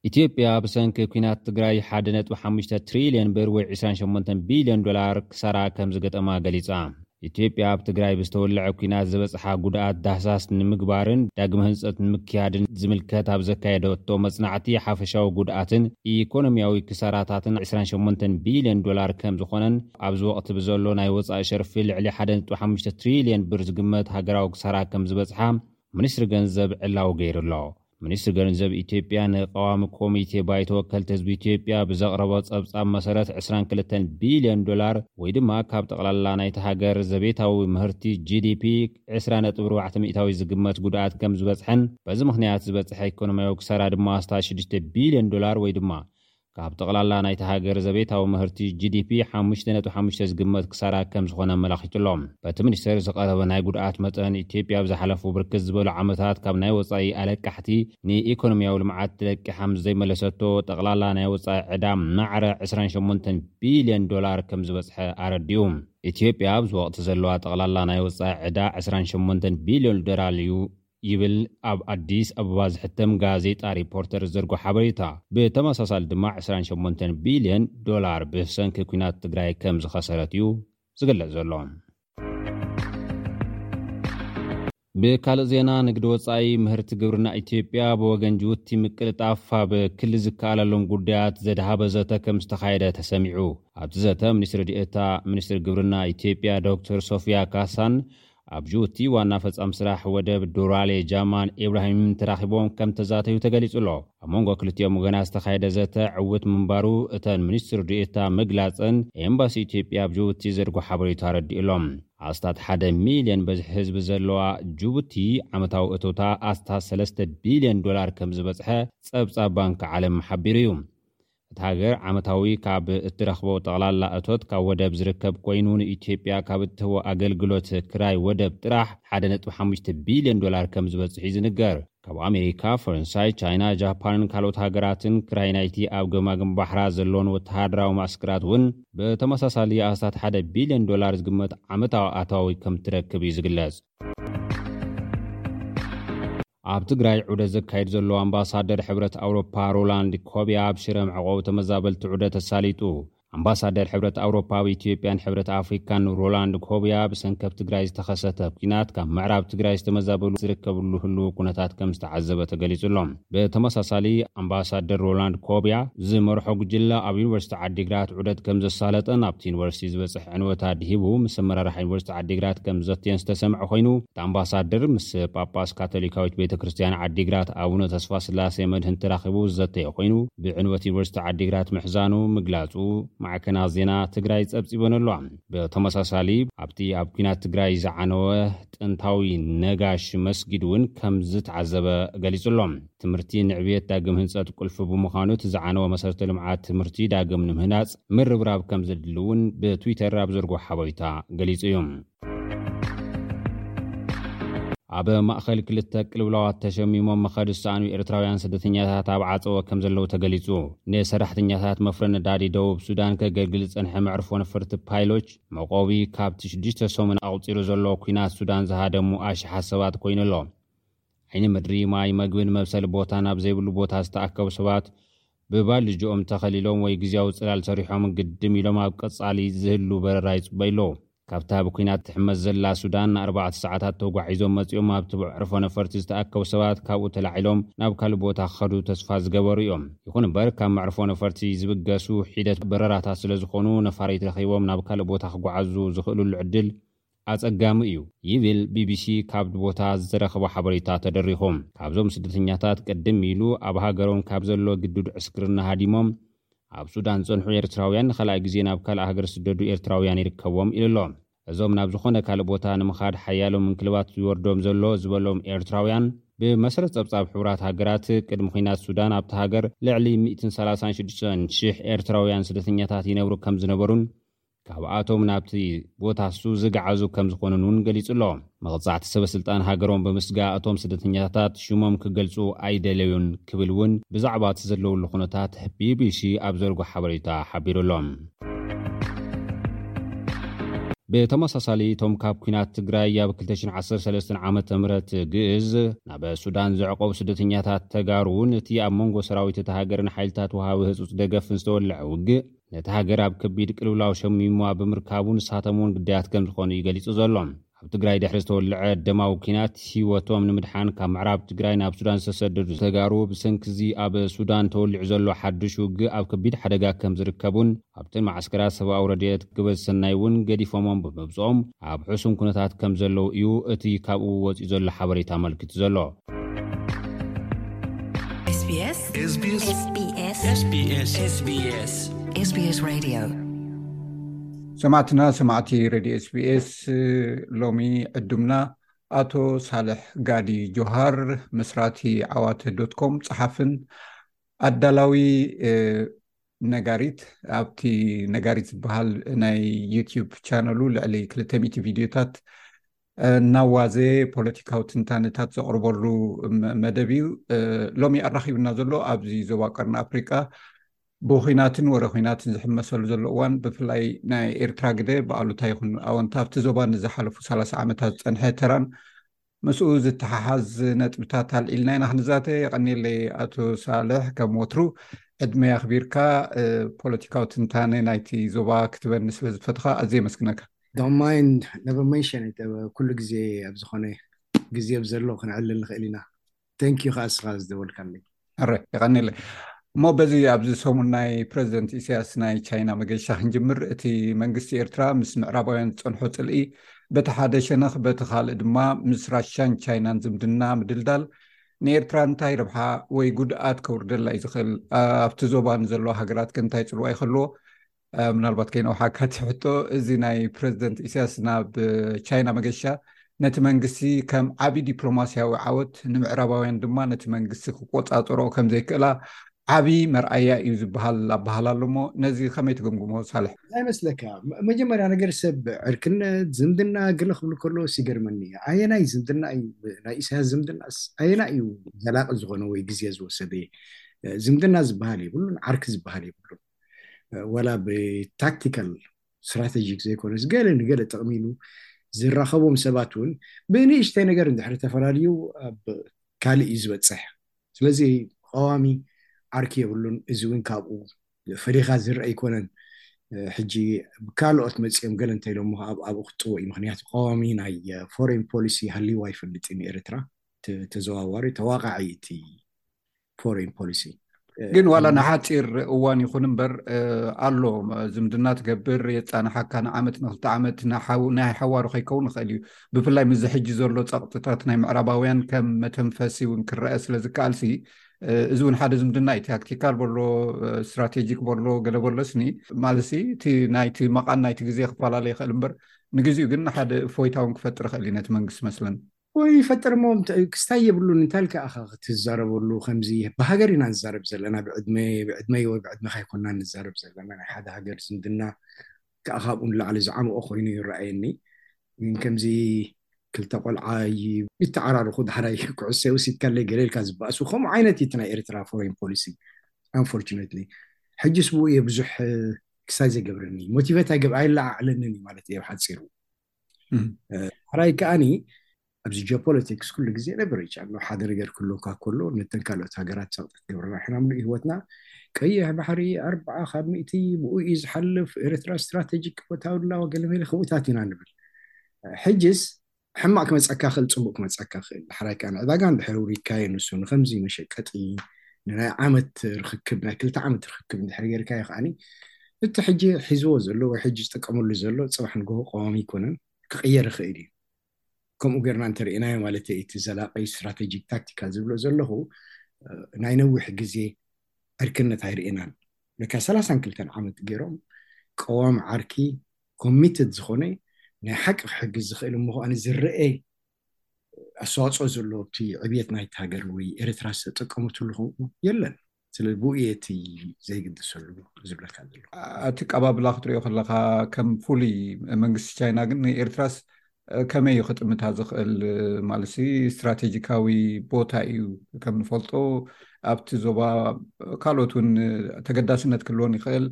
ኢትዮጵያ ብሰንኪ ኲናት ትግራይ ሓደ ነጥቢ ሓሙሽተ ትሪልየን ብር ወይ ዕስራን ሸሞንተን ቢልዮን ዶላር ክሳራ ከምዝገጠማ ገሊፃ። ኢትዮጵያ ኣብ ትግራይ ብዝተወለዐ ኲናት ዝበፅሓ ጉድኣት ዳህሳስ ንምግባርን ዳግመ ህንፀት ንምክያድን ዝምልከት ኣብ ዘካየደቶ መፅናዕቲ ሓፈሻዊ ጉድኣትን ኢኮኖሚያዊ ክሳራታትን ዕስራን ሸሞንተን ቢሊየን ዶላር ከምዝኾነን ኣብዚ ወቕቲ ብዘሎ ናይ ወፃኢ ሸርፊ ልዕሊ ሓደ ነጥቢ ሓሙሽተ ትሪሊየን ብር ዝግመት ሃገራዊ ክሳራ ከምዝበፅሓ ሚኒስትሪ ገንዘብ ዕላዊ ገይሩ'ሎ። ሚኒስትሪ ገንዘብ ኢትዮጵያ ንቀዋሚ ኮሚቴ ባይቶ ወከልቲ ህዝቢ ኢትዮጵያ ብዘቕረቦ ጸብጻብ መሰረት ዕስራን ክልተን ቢልዮን ዶላር ወይ ድማ ካብ ጠቕላላ ናይታ ሃገር ዘቤታዊ ምህርቲ፣ GDP፣ ዕስራ ነጥቢ ኣርባዕተ ሚእታዊት ዝግመት ጉድኣት ከም ዝበጽሐን በዚ ምኽንያት ዝበጽሐ ኢኮኖሚያዊ ክሳራ ድማ ኣስታት ሽዱሽተ ቢልዮን ዶላር ወይ ድማ ካብ ጠቕላላ ናይታ ሃገር ዘቤታዊ ምህርቲ፣ GDP፣ ሓሙሽተ ነጥቢ ሓሙሽተ ዝግመት ክሳራ ከም ዝኾነ ኣመላኺቱ ኣሎ። በቲ ሚኒስቴር ዝቐረበ ናይ ጉድኣት መጠን፣ ኢትዮጵያ ኣብ ዝሓለፉ ብርክት ዝበሉ ዓመታት ካብ ናይ ወፃኢ ኣለቃሕቲ ንኢኮኖሚያዊ ልምዓት ለቂሓ ምስ ዘይመለሰቶ ጠቕላላ ናይ ወፃኢ ዕዳ ማዕረ ዕስራን ሸሞንተን ቢሊየን ዶላር ከም ዝበፅሐ ኣረዲኡ። ኢትዮጵያ ኣብዚ ወቕቲ ዘለዋ ጠቕላላ ናይ ወፃኢ ዕዳ ዕስራን ሸሞንተን ቢሊዮን ዶላር እዩ። ይብል ኣብ ኣዲስ ኣበባ ዝሕተም ጋዜጣ ሪፖርተር ዝዘርግሖ ሓበሬታ። ብተመሳሳሊ ድማ ዕስራን ሸሞንተን ቢልዮን ዶላር ብሰንኪ ኲናት ትግራይ ከምዝኸሰረት እዩ ዝግለጽ ዘሎ። ብካልእ ዜና ንግዲ ወፃኢ ምህርቲ ግብርና ኢትዮጵያ ብወገን ጅቡቲ ምቅልጣፍ ኣብ ክሊ ዝከኣለሎም ጉዳያት ዘድሃበ ዘተ ከምዝተኻየደ ተሰሚዑ። ኣብቲ ዘተ ሚኒስትሪ ዲኤታ ሚኒስትሪ ግብርና ኢትዮጵያ ዶክተር ሶፍያ ካሳን ኣብ ጁቡቲ ዋና ፈፃሚ ስራሕ ወደብ ዱራሌ ጃማን ኢብራሂምን ተራኺቦም ከምተዛተዩ ተገሊፁ'ሎ። ኣብ መንጎ ክልቲኦም ወገናት ዝተኻየደ ዘተ ዕውት ምንባሩ እተን ሚኒስትር ዲኤታ ምግላፀን ኤምባሲ ኢትዮጵያ ኣብ ጁቡቲ ዘድጎ ሓበሬታ ኣረዲኡ'ሎ። ኣስታት ሓደ ሚልየን በዝሒ ህዝቢ ዘለዋ ጁቡቲ ዓመታዊ እቶታ ኣስታት ሰለስተ ቢልየን ዶላር ከምዝበፅሐ ፀብፃብ ባንኪ ዓለም ሓቢሩ'ዩ። እታ ሃገር ዓመታዊ ካብ እትረኽቦ ጠቕላላ እቶት ካብ ወደብ ዝርከብ ኮይኑ፣ ንኢትዮጵያ ካብ እትህቦ ኣገልግሎት ክራይ ወደብ ጥራሕ ሓደ ነጥቢ ሓሙሽተ ቢልዮን ዶላር ከም ዝበጽሕ እዩ ዝንገር። ካብ ኣሜሪካ፣ ፈረንሳይ፣ ቻይና፣ ጃፓንን ካልኦት ሃገራትን ክራይ ናይቲ ኣብ ገማግም ባሕራ ዘለወን ወተሃደራዊ መዓስከራት እውን ብተመሳሳሊ ኣስታት ሓደ ቢልዮን ዶላር ዝግመት ዓመታዊ ኣታዊ ከም እትረክብ እዩ ዝግለጽ። ኣብ ትግራይ ዑደት ዘካይድ ዘሎ ኣምባሳደር ሕብረት ኣውሮፓ ሮላንድ ኮብያ ኣብ ሽረ መዕቖቢ ተመዛበልቲ ዑደት ኣሳሊጡ። ኣምባሳደር ሕብረት ኣውሮፓ ኣብ ኢትዮጵያን ሕብረት ኣፍሪካን ሮላንድ ኮብያ ብሰንኪ ኣብ ትግራይ ዝተኸሰተ ኲናት ካብ ምዕራብ ትግራይ ዝተመዛበሉ ዝርከብሉ ህልዊ ኩነታት ከምዝተዓዘበ ተገሊፁ ኣሎ። ብተመሳሳሊ ኣምባሳደር ሮላንድ ኮብያ ዝመርሖ ጉጅለ ኣብ ዩኒቨርሲቲ ዓዲግራት ዑደት ከምዘሳለጠን ኣብቲ ዩኒቨርሲቲ ዝበፅሕ ዕንወት ኣድሂቡ ምስ ኣመራርሓ ዩኒቨርሲቲ ዓዲግራት ከምዘትየን ዝተሰምዐ ኮይኑ እቲ ኣምባሳደር ምስ ጳጳስ ካቶሊካዊት ቤተ ክርስትያን ዓዲግራት ኣቡነ ተስፋስላሴ መድህን ተራኺቡ ዝዘተየ ኮይኑ ብዕንወት ዩኒቨርሲቲ ዓዲግራት ምሕዛኑ ምግላፁ ማዕከናት ዜና ትግራይ ፀብፂበን ኣለዋ። ብተመሳሳሊ ኣብቲ ኣብ ኲናት ትግራይ ዝዓነወ ጥንታዊ ነጋሽ መስጊድ እውን ከምዝተዓዘበ ገሊፁ ኣሎ። ትምህርቲ ንዕብየት ዳግም ህንፀት ቁልፊ ብምዃኑ እቲ ዝዓነወ መሰረተ ልምዓት ትምህርቲ ዳግም ንምህናፅ ምርብራብ ከምዘድሊ እውን ብትዊተር ኣብ ዘርጎ ሓበሬታ ገሊፁ እዩ። ኣብ ማእኸል ክልተ ቅልውላዋት ተሸሚሞም መኸዲ ዝሰኣኑ ኤርትራውያን ስደተኛታት ኣብ ዓፀወ ከም ዘለዉ ተገሊፁ። ንሰራሕተኛታት መፍረ ነዳዲ ደቡብ ሱዳን ከገልግል ዝፀንሐ መዕርፎ ነፈርቲ ፓይሎች መቆቢ ካብቲ ሽዱሽተ ሰሙን ኣቑፂሩ ዘሎ ኲናት ሱዳን ዝሃደሙ ኣሽሓት ሰባት ኮይኑ ኣሎ። ዓይኒ ምድሪ፣ ማይ፣ መግብን መብሰሊ ቦታን ኣብ ዘይብሉ ቦታ ዝተኣከቡ ሰባት ብባልጆኦም ተኸሊሎም ወይ ግዝያዊ ጽላል ሰሪሖም ግድም ኢሎም ኣብ ቀጻሊ ዝህሉ በረራ ይጽበዩ ኣሎ። ካብታ ብኲናት ትሕመስ ዘላ ሱዳን ንኣርባዕተ ሰዓታት ተጓዒዞም መጺኦም ኣብቲ መዕርፎ ነፈርቲ ዝተኣከቡ ሰባት ካብኡ ተላዒሎም ናብ ካልእ ቦታ ክኸዱ ተስፋ ዝገበሩ እዮም። ይኹን እምበር ካብ መዕርፎ ነፈርቲ ዝብገሱ ሒደት በረራታት ስለዝኾኑ ነፋሪት ረኺቦም ናብ ካልእ ቦታ ክጓዓዙ ዝኽእልሉ ዕድል ኣጸጋሚ እዩ ይብል ቢቢሲ ካብ'ቲ ቦታ ዝተረኽበ ሓበሬታ ተደሪኹ። ካብዞም ስደተኛታት ቅድም ኢሉ ኣብ ሃገሮም ካብ ዘሎ ግዱድ ዕስክርና ሃዲሞም ኣብ ሱዳን ዝጸንሑ ኤርትራውያን ንካልኣይ ግዜ ናብ ካልእ ሃገር ዝስደዱ ኤርትራውያን ይርከብዎም ኢሉ'ሎ። እዞም ናብ ዝኾነ ካልእ ቦታ ንምኻድ ሓያሎ ምንክልባት ዝወርዶም ዘሎ ዝበሎም ኤርትራውያን፣ ብመሰረት ጸብጻብ ሕቡራት ሃገራት፣ ቅድሚ ኲናት ሱዳን ኣብ'ታ ሃገር ልዕሊ ሚእትን ሰላሳን ሽዱሽተን ሽሕ ኤርትራውያን ስደተኛታት ይነብሩ ከምዝነበሩን ካብኣቶም ናብቲ ቦታ እሱ ዝገዓዙ ከም ዝኾኑን እውን ገሊጹ ኣሎ። መቕጻዕቲ ሰበስልጣን ሃገሮም ብምስጋእ እቶም ስደተኛታት ሽሞም ክገልጹ ኣይደለዩን ክብል እውን ብዛዕባ እቲ ዘለውሉ ኩነታት ቢቢሲ ኣብ ዘርጎ ሓበሬታ ሓቢሩ ኣሎ። ብተመሳሳሊ እቶም ካብ ኩናት ትግራይ ኣብ 213 ዓመተ ምህረት ግእዝ ናብ ሱዳን ዘዕቆቡ ስደተኛታት ተጋሩ እውን እቲ ኣብ መንጎ ሰራዊት እቲ ሃገርን ሓይልታት ውሃቢ ህጹጽ ደገፍን ዝተወለዐ ውግእ ነታ ሃገር ኣብ ከቢድ ቅልውላው ሸሚሙዋ ብምርካቡ ንሳቶም'ውን ግዳያት ከምዝኾኑ እዩ ገሊጹ ዘሎ። ኣብ ትግራይ ድሕሪ ዝተወልዐ ደማዊ ኲናት ህይወቶም ንምድሓን ካብ ምዕራብ ትግራይ ናብ ሱዳን ዝተሰደዱ ተጋሩ ብሰንኪ'ዚ ኣብ ሱዳን ተወሊዑ ዘሎ ሓዱሽ ውግእ ኣብ ከቢድ ሓደጋ ከምዝርከቡን ኣብተን መዓስከራት ሰብኣዊ ረድኤት ግብረ ሰናይ'ውን ገዲፎሞም ብምብጽኦም ኣብ ሕሱም ኩነታት ከምዘለዉ እዩ እቲ ካብኡ ወጺኡ ዘሎ ሓበሬታ ኣመልኪቱ ዘሎ። ሰማዕትና ሰማዕቲ ረድዮ ስቢስ ሎሚ ዕዱምና ኣቶ ሳልሕ ጋዲ ጆሃር መስራቲ ዓዋተ ዶትኮም ፀሓፍን ኣዳላዊ ነጋሪት ኣብቲ ነጋሪት ዝበሃል ናይ ዩትብ ቻነሉ ልዕሊ ክልተ ሚእቲ ቪድዮታት ናዋዘ ፖለቲካዊ ትንታነታት ዘቕርበሉ መደብ እዩ። ሎሚ ኣራኺብና ዘሎ ኣብዚ ዞባ ቀርኒ ኣፍሪቃ ብኹናትን ወረ ኩናትን ዝሕመሰሉ ዘሎ እዋን ብፍላይ ናይ ኤርትራ ግደ ብኣሉታ ይኹን ኣወንታ ኣብቲ ዞባ ንዝሓለፉ ሰላሳ ዓመታት ዝፀንሐ ተራን ምስኡ ዝተሓሓዝ ነጥብታት ኣልዒልና ኢና ክንዛተ የቐኒለይ ኣቶ ሳልሕ ከም ወትሩ ዕድመ ኣኽቢርካ ፖለቲካዊ ትንታነ ናይቲ ዞባ ክትበኒ ስለ ዝፈትኻ ኣዝየ የመስግነካ Don't mind, never mention it ኩሉ ግዜ ኣብ ዝኾነ ግዜ ኣብ ዘሎ ክንዕልል ንኽእል ኢና። Thank you ከኣ እስኻ ዝደወልካለይ። ሕራይ የቀኔለይ እሞ በዚ ኣብዚ ሰሙን ናይ ፕረዚደንት ኢሳያስ ናይ ቻይና መገሻ ክንጅምር እቲ መንግስቲ ኤርትራ ምስ ምዕራባውያን ዝጸንሖ ጽልኢ በቲ ሓደ ሸነኽ በቲ ካልእ ድማ ምስ ራሻን ቻይናን ዝምድና ምድልዳል ንኤርትራ እንታይ ረብሓ ወይ ጉድኣት ከውርደላ እዩ ዝኽእል ኣብቲ ዞባ ንዘለዋ ሃገራት ከ እንታይ ጽልዋ ይኸልዎ ምናልባት ከይነውሓካ እቲ ሕቶ እዚ ናይ ፕረዚደንት ኢሳያስ ናብ ቻይና መገሻ ነቲ መንግስቲ ከም ዓብዪ ዲፕሎማስያዊ ዓወት ንምዕራባውያን ድማ ነቲ መንግስቲ ክቆፃፀሮ ከምዘይክእላ ዓብዪ መርኣያ እዩ ዝበሃል ኣባሃል ኣሎ ሞ ነዚ ከመይ ትግምግሞ ሳልሕ እንታይ መስለካ መጀመርያ ነገር ሰብ ዕርክነት ዝምድና ግለ ክብል ከሎ ሲገርመኒ ኣየናይ ዝምድና እዩ ናይ ኢሳያስ ዝምድና ኣየና እዩ ዘላቂ ዝኮነ ወይ ግዜ ዝወሰደ ዝምድና ዝበሃል የብሉን ዓርኪ ዝበሃል የብሉን ወላ ብታክቲካል ስትራተጂክ ዘይኮነስ ገለ ንገለ ጥቕሚ ኢሉ ዝራኸቦም ሰባት እውን ብንእሽተይ ነገር እንድሕሪ ተፈላለዩ ኣብ ካልእ እዩ ዝበፅሕ ስለዚ ቐዋሚ ዓርኪ የብሉን እዚ እውን ካብኡ ፈሊኻ ዝርአ ኣይኮነን ሕጂ ካልኦት መፂኦም ገለ እንተኢሎሞ ኣብኡ ክጥዎ እዩ ምክንያቱ ቐዋሚ ናይ ፎሬን ፖሊሲ ሃልይዎ ኣይፈልጥን ኤርትራ ተዘዋዋሪ ተዋቃዒ እቲ ፎሬን ፖሊሲ ግን ዋላ ንሓፂር እዋን ይኹን እምበር ኣሎ ዝምድና ትገብር የፃንሓካ ንዓመት ንክልተ ዓመት ናይ ሓዋሩ ከይከውን ንኽእል እዩ ብፍላይ ምዚ ሕጂ ዘሎ ፀቕጥታት ናይ ምዕራባውያን ከም መተንፈሲ እውን ክረአ ስለ ዝከኣልሲ እዚ እውን ሓደ ዝምድና እዩ ታክቲካል በሎ ስትራቴጂክ በሎ ገለ በሎስኒ ማለሲ እቲ ናይቲ መቓን ናይቲ ግዜ ክፈላለ ይኽእል እምበር ንግዜኡ ግን ሓደ እፎይታ እውን ክፈጥር ይኽእል እዩ ነቲ መንግስቲ መስለኒ ወይ ይፈጥር እሞ ክስታይ የብሉን እንታይ ኢልካ ኢኻ ክትዛረበሉ ከምዚ ብሃገር ኢና ንዛረብ ዘለና ብዕድመ ብዕድመይ ወይ ብዕድመኻ ኣይኮናን ንዛረብ ዘለና ናይ ሓደ ሃገር ዝምድና ከኣ ካብኡ ንላዕሊ ዝዓምቖ ኮይኑ እዩ ዝረኣየኒ ግን ከምዚ ክልተ ቆልዓ ይተዓራርኹ ዳሕራይ ኩዕሶ ወሲድካለይ ገለ ኢልካ ዝበኣሱ ከምኡ ዓይነት እዩ እቲ ናይ ኤርትራ ፎሬን ፖሊሲ ኣንፎርቹነትሊ ሕጅስ ብኡ እየ ብዙሕ ክሳይ ዘገብረኒ ሞቲቬት ኣይገብ ኣይለዓዕለንን እዩ ማለት እየ ብሓፂሩ ሕራይ ከዓኒ ኣብዚ ጂኦፖለቲክስ ኩሉ ግዜ ነቨሬጅ ኣሎ ሓደ ነገር ክህልወካ ከሎ ነተን ካልኦት ሃገራት ፀቕጢ ትገብረና ሕና ምሉእ ህይወትና ቀይሕ ባሕሪ ኣርብዓ ካብ ሚእቲ ብኡ እዩ ዝሓልፍ ኤርትራ ስትራቴጂክ ቦታውላ ገለመለ ከምኡታት ኢና ንብል ሕጅስ ሕማቅ ክመፀካ ክእል ፅቡቅ ክመፀካ ክእል ዳሕራይ ከዓ ንዕዳጋ እንድሕር ውሪድካዮ ንሱ ንከምዚ መሸቀጢ ንናይ ዓመት ርክክብ ናይ ክልተ ዓመት ርክክብ እንድሕር ጌርካዮ ከዓኒ እቲ ሕጂ ሒዝዎ ዘሎ ወይ ሕጂ ዝጥቀመሉ ዘሎ ጽባሕ ንግሆ ቀዋሚ ኣይኮነን፣ ክቕየር ይኽእል እዩ። ከምኡ ጌርና እንተ ርኢናዮ ማለተይ እዩ፣ እቲ ዘላቒ ስትራተጂክ ታክቲካል ዝብሎ ዘለኹ ናይ ነዊሕ ግዜ ዕርክነት ኣይርኤናን። ለካ ሰላሳን ክልተን ዓመት ጌሮም ቀዋሚ ዓርኪ ኮሚትድ ዝኾነ ናይ ሓቂ ክሕግዝ ዝኽእል እሞ ከኣ ዝረኤ ኣስተዋጽኦ ዘለዎ ኣብቲ ዕብየት ናይቲ ሃገር ወይ ኤርትራ ዝተጠቀመትሉ ከምኡ የለን። ስለዚ ብኡ እየ እቲ ዘይግድሰሉ ዝብለካ ዘሎ። ኣቲ ኣቀባብላ ክትሪኦ ከለኻ ከም ፍሉይ መንግስቲ ቻይና ግን ንኤርትራስ ከመይ እዩ ክጥምታ ዝኽእል ማለት ስትራቴጂካዊ ቦታ እዩ ከም ንፈልጦ ኣብቲ ዞባ ካልኦት እውን ተገዳስነት ክህልዎን ይኽእል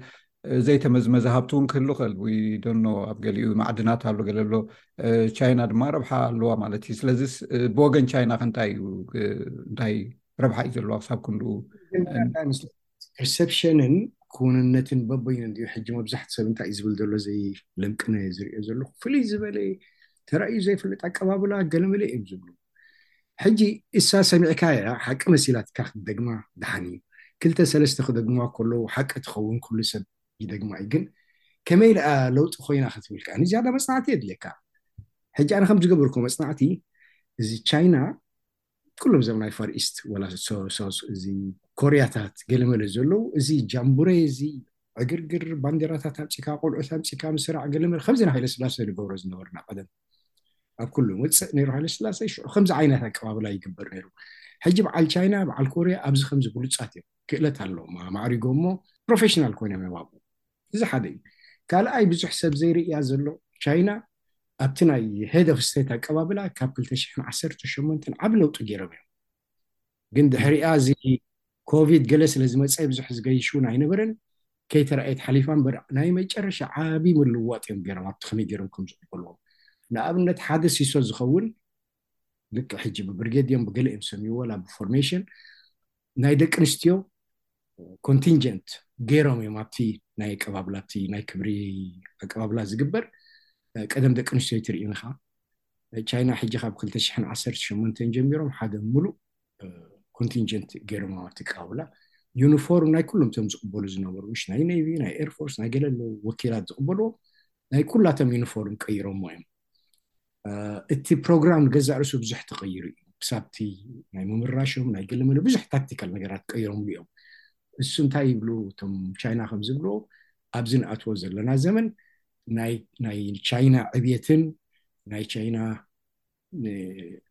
ዘይተመዝመዘ ሃብቲ እውን ክህሉ ክእል ወይ ደኖ ኣብ ገሊኡ ማዕድናት ኣሎ ገለ ኣሎ ቻይና ድማ ረብሓ ኣለዋ ማለት እዩ ስለዚ ብወገን ቻይና ከንታይ እዩ እንታይ ረብሓ እዩ ዘለዎ ክሳብ ክንድኡ ፐርሰፕሽንን ክውንነትን በበይኑ እንድዩ ሕጂ መብዛሕቲ ሰብ እንታይ እዩ ዝብል ዘሎ ዘይለምቅነ ዝሪኦ ዘለኹ ፍልይ ዝበለ ተራእዩ ዘይፈልጥ ኣቀባብላ ገለመለ እዮም ዝብሉ ሕጂ እሳ ሰሚዕካ እያ ሓቂ መሲላትካ ክትደግማ ድሓን እዩ ክልተ ሰለስተ ክደግምዋ ከለዉ ሓቂ ትኸውን ኩሉ ሰብ ይደግማ እዩ ግን ከመይ ደኣ ለውጢ ኮይና ክትብል ከኣ ንዝያዳ መፅናዕቲ የድልየካ ሕጂ ኣነ ከም ዝገበርኩ መፅናዕቲ እዚ ቻይና ኩሎም እዞም ናይ ፋር ኢስት ወላ እዚ ኮርያታት ገለመለ ዘለዉ እዚ ጃምቡሬ እዚ ዕግርግር ባንዴራታት ኣምፂካ ቆልዑት ኣምፂካ ምስራዕ ገለመለ ከምዚ ናይ ሃይለስላሴ ንገብሮ ዝነበርና ቀደም ኣብ ኩሉ ወፅእ ነይሩ ሃይለስላሴ ሽዑ ከምዚ ዓይነት ኣቀባብላ ይግበር ነይሩ ሕጂ በዓል ቻይና በዓል ኮርያ ኣብዚ ከምዚ ብሉፃት እዮም ክእለት ኣለዎም ማዕሪጎ እሞ ፕሮፌሽናል ኮይኖም እዮም ኣብኡ እዚ ሓደ እዩ። ካልኣይ ብዙሕ ሰብ ዘይርእያ ዘሎ ቻይና ኣብቲ ናይ ሄድ ኦፍ ስቴት ኣቀባብላ ካብ ክልተ ሽሕን ዓሰርተ ሸሞንተን ዓቢ ለውጢ ጌሮም እዮም። ግን ድሕሪኣ እዚ ኮቪድ ገለ ስለ ዝመጸ ብዙሕ ዝገይሽ እውን ኣይነበረን። ከይተራእየት ሓሊፋ እምበር ናይ መጨረሻ ዓቢ ምልውዋጥ እዮም ጌሮም ኣብቲ ከመይ ጌሮም ከም ዝቕበልዎም። ንኣብነት ሓደ ሲሶ ዝኸውን ልክዕ ሕጂ ብብርጌድ ድዮም ብገለ እዮም ዝሰምይዎ ዋላ ብፎርሜሽን ናይ ደቂ ኣንስትዮ ኮንቲንጀንት ገይሮም እዮም ኣብቲ ናይ ኣቀባብላ እቲ ናይ ክብሪ ኣቀባብላ ዝግበር ቀደም ደቂ ኣንስትዮ ትርኢን ኢኻ ቻይና ሕጂ ካብ 218 ጀሚሮም ሓደ ሙሉእ ኮንቲንጀንት ገይሮም ኣብቲ ኣቀባብላ ዩኒፎርም ናይ ኩሎም እቶም ዝቕበሉ ዝነበሩ ሽ ናይ ነቪ ናይ ኤርፎርስ ናይ ገለ ኣለዉ ወኪላት ዝቕበልዎ ናይ ኩላቶም ዩኒፎርም ቀይሮሞ እዮም እቲ ፕሮግራም ገዛእ ርእሱ ብዙሕ ተቐይሩ እዩ ክሳብቲ ናይ ምምራሾም ናይ ግልምነ ብዙሕ ታክቲካል ነገራት ቀይሮምሉ እዮም እሱ እንታይ ይብሉ እቶም ቻይና ከም ዝብሎ ኣብዚ ንኣትዎ ዘለና ዘመን ናይ ቻይና ዕብየትን ናይ ቻይና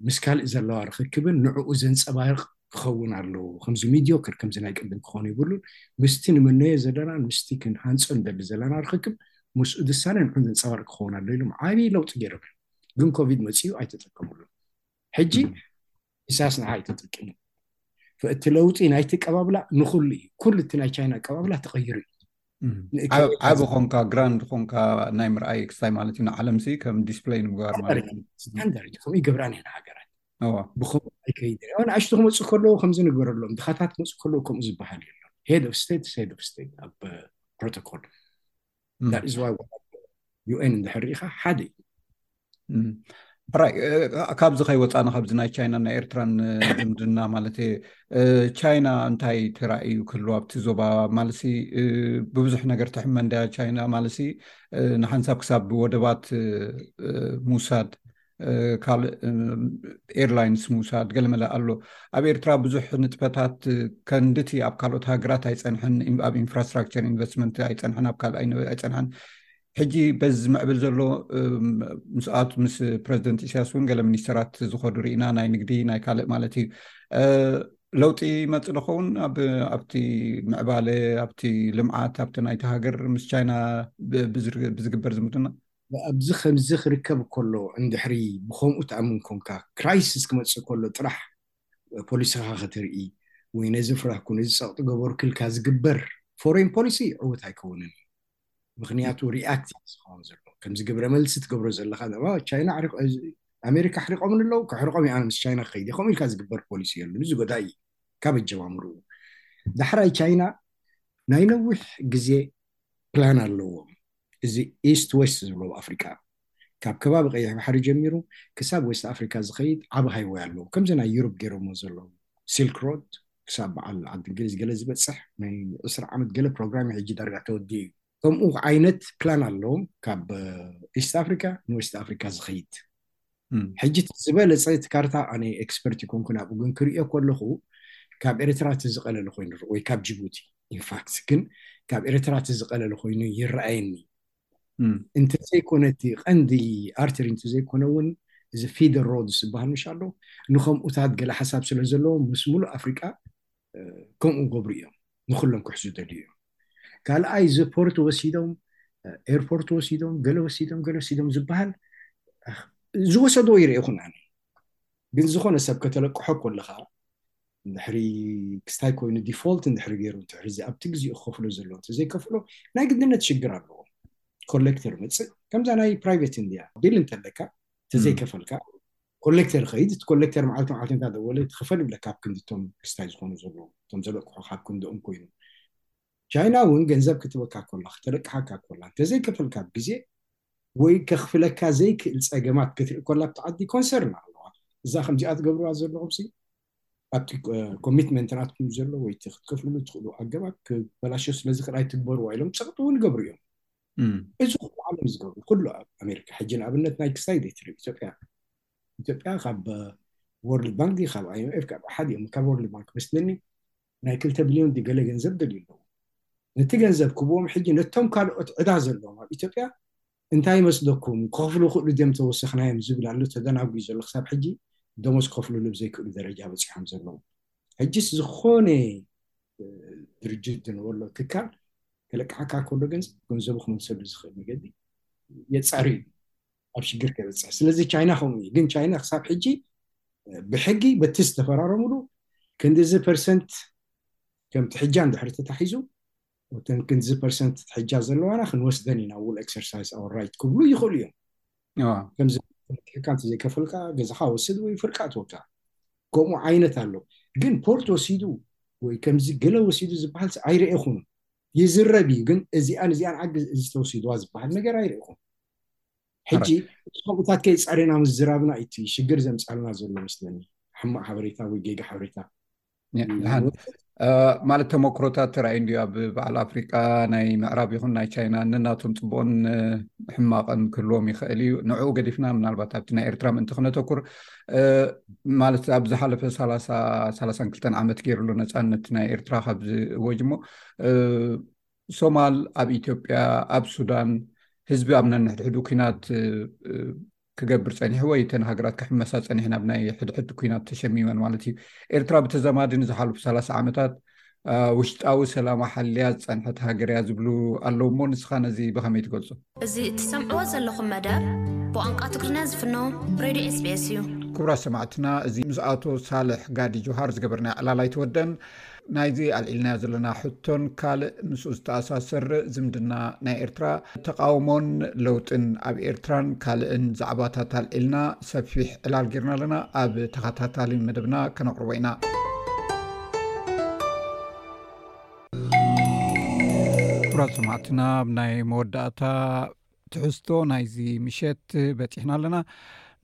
ምስ ካልእ ዘለዋ ርክክብን ንዕኡ ዘንፀባርቕ ክኸውን ኣለዎ ከምዚ ሚዲዮክር ከምዚ ናይ ቅድም ክኾኑ ይብሉን ምስቲ ንመነዮ ዘለና ምስቲ ክንሃንፆ ንደሊ ዘለና ርክክብ ምስኡ ዝሳነን ይኹን ዘንፀባርቅ ክኸውን ኣሎ ኢሎም ዓብይ ለውጢ ገይሮም እዮም ግን ኮቪድ መፅኡ ኣይተጠቀምሉን ሕጂ ኢሳያስ ንዓ ኣይተጠቂሙ እቲ ለውጢ ናይቲ ቀባብላ ንኩሉ እዩ ኩሉ እቲ ናይ ቻይና ቀባብላ ተቐይሩ እዩ ዓብ ኮንካ ግራንድ ኮንካ ናይ ምርኣይ ክስታይ ማለት እዩ ንዓለም ሲ ከም ዲስፕለይ ንምግባር ማለት እዩ ከምኡ ይገብራን እየን ሃገራት ብከምኡ ኣይከይድ ንኣሽቱ ክመፁ ከለዎ ከምዚ ንግበረሎም ድኻታት ክመፁ ከለዎ ከምኡ ዝበሃል የሎ ሄድ ኦፍ ስቴት ሄድ ኦፍ ስቴት ኣብ ፕሮቶኮል ዳእዝዋይ ዩኤን እንድሕር ርኢኻ ሓደ እዩ ራይ ካብዚ ከይወፃና ካብዚ ናይ ቻይና ናይ ኤርትራን ዝምድና ማለት ቻይና እንታይ ተራእዩ ክህልዋ ኣብቲ ዞባ ማለት ብብዙሕ ነገር ትሕመ እንድያ ቻይና ማለት ንሓንሳብ ክሳብ ወደባት ምውሳድ ካልእ ኤርላይንስ ምውሳድ ገለመለ ኣሎ ኣብ ኤርትራ ብዙሕ ንጥፈታት ከንድቲ ኣብ ካልኦት ሃገራት ኣይፀንሐን ኣብ ኢንፍራስትራክቸር ኢንቨስትመንት ኣይፀንሐን ኣብ ካልእ ኣይፀንሐን ሕጂ በዚ ዝምዕብል ዘሎ ምስኣቱ ምስ ፕረዚደንት ኢሳያስ እውን ገለ ሚኒስተራት ዝኸዱ ርኢና ናይ ንግዲ ናይ ካልእ ማለት እዩ ለውጢ ይመፅእ ዝኸውን ኣብቲ ምዕባለ ኣብቲ ልምዓት ኣብቲ ናይቲ ሃገር ምስ ቻይና ብዝግበር ዝምድና ኣብዚ ከምዚ ክርከብ ከሎ እንድሕሪ ብኸምኡ ትኣምን ኮንካ ክራይስስ ክመጽእ ከሎ ጥራሕ ፖሊስኻ ከተርኢ ወይ ነዚ ፍራህኩ ነዚ ጸቕጢ ገበርኩ ኢልካ ዝግበር ፎሬን ፖሊሲ ዕውት ኣይከውንን እዩ ምኽንያቱ ሪኣክት እዩ ዝኸውን ዘሎ ከምዚ ግብረ መልሲ ትገብሮ ዘለኻ ንዕባ ቻይና ኣሜሪካ ኣሕሪቆምን ኣለዉ ከሕርቆም እዩ ኣነ ምስ ቻይና ክኸይድ ከምኡ ኢልካ ዝግበር ፖሊሲ የሉን እዚ ጎዳኢ እዩ ካብ ኣጀማምርኡ ዳሕራይ ቻይና ናይ ነዊሕ ግዜ ፕላን ኣለዎም እዚ ኢስት ዌስት ዝብሎ ኣብ ኣፍሪቃ ካብ ከባቢ ቀይሕ ባሕሪ ጀሚሩ ክሳብ ዌስት ኣፍሪካ ዝኸይድ ዓቢ ሃይወይ ኣሎ ከምዚ ናይ ዩሮፕ ጌሮሞ ዘለዉ ሲልክ ሮድ ክሳብ በዓል ዓዲ እንግሊዝ ገለ ዝበጽሕ ናይ ዕስራ ዓመት ገለ ፕሮግራም እዩ ሕጂ ዳርጋ ተወዲኡ እዩ ከምኡ ዓይነት ፕላን ኣሎ ካብ ኢስት ኣፍሪካ ንዌስት ኣፍሪካ ዝኸይድ ሕጂ እቲ ዝበለጸ እቲ ካርታ ኣነ ኤክስፐርት ይኮንኩን ኣብኡ ግን ክርእዮ ከለኹ ካብ ኤርትራ እቲ ዝቐለለ ኮይኑ ወይ ካብ ጅቡቲ ኢንፋክት ግን ካብ ኤርትራ እቲ ዝቐለለ ኮይኑ ይረኣየኒ እንተዘይኮነ እቲ ቀንዲ ኣርተሪ እንተዘይኮነ እውን እዚ ፊደር ሮድ ዝበሃል ምሽ ኣሎ ንከምኡታት ገለ ሓሳብ ስለ ዘለዎ ምስ ሙሉእ ኣፍሪቃ ከምኡ ገብሩ እዮም ንኩሎም ክሕዙ ደልዩ እዮም ካልኣይ እዚ ፖርት ወሲዶም ኤርፖርት ወሲዶም ገለ ወሲዶም ገለ ወሲዶም ዝበሃል ዝወሰዶ ይርኤኹን ኣነ ግን ዝኾነ ሰብ ከተለቅሖ ኮለኻ ድሕሪ ክስታይ ኮይኑ ዲፎልት እንድሕሪ ገይሩ እንድሕሪ እዚ ኣብቲ ግዜኡ ክከፍሎ ዘለዎ እንተዘይከፍሎ ናይ ግድነት ሽግር ኣለዎ ኮሌክተር መፅእ ከምዛ ናይ ፕራይቬት እንድያ ቢል እንተለካ ተዘይከፈልካ ኮሌክተር ኸይድ እቲ ኮሌክተር መዓልቲ መዓልቲ እንዳ ደወለ ትኸፈል ይብለካ ኣብ ክንዲ እቶም ክስታይ ዝኾኑ ዘለዉ እቶም ዘለቅሑ ካብ ክንድኦም ኮይኑ ቻይና እውን ገንዘብ ክትበካ ኮላ ክተለቅሓካ ኮላ እንተዘይ ከፈልካ ብግዜ ወይ ከኽፍለካ ዘይክእል ጸገማት ክትርኢ ኮላ ኣብቲ ዓዲ ኮንሰርን ኣለዋ እዛ ከምዚኣ ትገብርዋ ዘለኹም ሲ ኣብቲ ኮሚትመንት ናትኩም ዘሎ ወይ እቲ ክትከፍልሉ ትኽእሉ ኣገባብ ክበላሾ ስለ ዝኽእል ኣይትግበርዋ ኢሎም ጸቕጢ እውን ይገብሩ እዮም እዚ ኩሉ ዓለም ዝገብሩ ኩሉ ኣብ ኣሜሪካ ሕጂ ንኣብነት ናይ ክሳይ ዘይትርኢ ኢትዮጵያ ኢትዮጵያ ካብ ወርልድ ባንክ ካብ ኣይኤምኤፍ ካብ ኣሓድ እዮም ካብ ወርልድ ባንክ መስለኒ ናይ ክልተ ቢልዮን ገለ ገንዘብ ደልዩ ኣለዉ ነቲ ገንዘብ ክብዎም ሕጂ ነቶም ካልኦት ዕዳ ዘለዎም ኣብ ኢትዮጵያ እንታይ ይመስለኩም ክኸፍሉ ክእሉ ድም ተወሰኽናዮም ዝብል ኣሎ ተደናጉዩ ዘሎ ክሳብ ሕጂ ደሞዝ ክኸፍሉሉ ብዘይክእሉ ደረጃ በፂሖም ዘለዉ ሕጂስ ዝኾነ ድርጅት ድንበሎ ትካል ክልቅሓካ ከሎ ግን ገንዘቡ ክመልሰሉ ዝኽእል መገዲ የፃሪ እዩ ኣብ ሽግር ከበፅሕ ስለዚ ቻይና ከምኡ እዩ ግን ቻይና ክሳብ ሕጂ ብሕጊ በቲ ዝተፈራረሙሉ ክንዲዚ ፐርሰንት ከምቲ ሕጃ እንድሕሪ ተታሒዙ እተን ክንዲዚ ፐርሰንት ሕጃ ዘለዋና ክንወስደን ኢና ውል ኤክሰርሳይዝ ኣወር ራይት ክብሉ ይኽእሉ እዮም ከምዚ ትሕካ እንተዘይከፈልካ ገዛኻ ወስድ ወይ ፍርቃ ትወካ ከምኡ ዓይነት ኣሎ ግን ፖርት ወሲዱ ወይ ከምዚ ገለ ወሲዱ ዝበሃል ኣይረኤኹን ይዝረብ እዩ ግን እዚኣን እዚኣን ዓጊ እዚ ተወሲድዋ ዝበሃል ነገር ኣይረኤኹን ሕጂ ከምኡታት ከይ ጸሬና ምዝራብና እቲ ሽግር ዘምጻልና ዘሎ መስለኒ ሕማቅ ሓበሬታ ወይ ጌጋ ሓበሬታ ማለት ተመክሮታት ተራእዩ እንዲዩ ኣብ በዓል ኣፍሪቃ ናይ ምዕራብ ይኹን ናይ ቻይና ንናቶም ፅቡቕን ሕማቕን ክህልዎም ይኽእል እዩ ንዕኡ ገዲፍና ምናልባት ኣብቲ ናይ ኤርትራ ምእንቲ ክነተኩር ማለት ኣብ ዝሓለፈ ሰላሳን ክልተን ዓመት ገይሩሉ ነፃነት ናይ ኤርትራ ካብ ዝወጅ እሞ ሶማል ኣብ ኢትዮጵያ ኣብ ሱዳን ህዝቢ ኣብ ነንሕድሕዱ ኩናት ክገብር ፀኒሑ ወይ እተን ሃገራት ክሕመሳ ፀኒሐን ኣብ ናይ ሕድሕድ ኩናት ተሸሚመን ማለት እዩ ኤርትራ ብተዘማዲ ንዝሓለፉ ሰላሳ ዓመታት ውሽጣዊ ሰላማ ሓልያ ዝፀንሐት ሃገር እያ ዝብሉ ኣለዉ እሞ ንስኻ ነዚ ብኸመይ ትገልፆ? እዚ እትሰምዕዎ ዘለኹም መደብ ብቋንቋ ትግርኛ ዝፍኖ ሬድዮ ኤስቢኤስ እዩ። ክቡራት ሰማዕትና እዚ ምስ ኣቶ ሳልሕ ጋዲ ጆሃር ዝገበርናዮ ዕላል ኣይተወደን። ናይዚ ኣልዒልናዮ ዘለና ሕቶን ካልእ ምስኡ ዝተኣሳሰር ዝምድና ናይ ኤርትራ ተቃውሞን ለውጥን ኣብ ኤርትራን ካልእን ዛዕባታት ኣልዒልና ሰፊሕ ዕላል ጌርና ኣለና ኣብ ተኸታታሊ መደብና ከነቕርቦ ኢና ኩራት ሰማዕትና ብ ናይ መወዳእታ ትሕዝቶ ናይዚ ምሸት በፂሕና ኣለና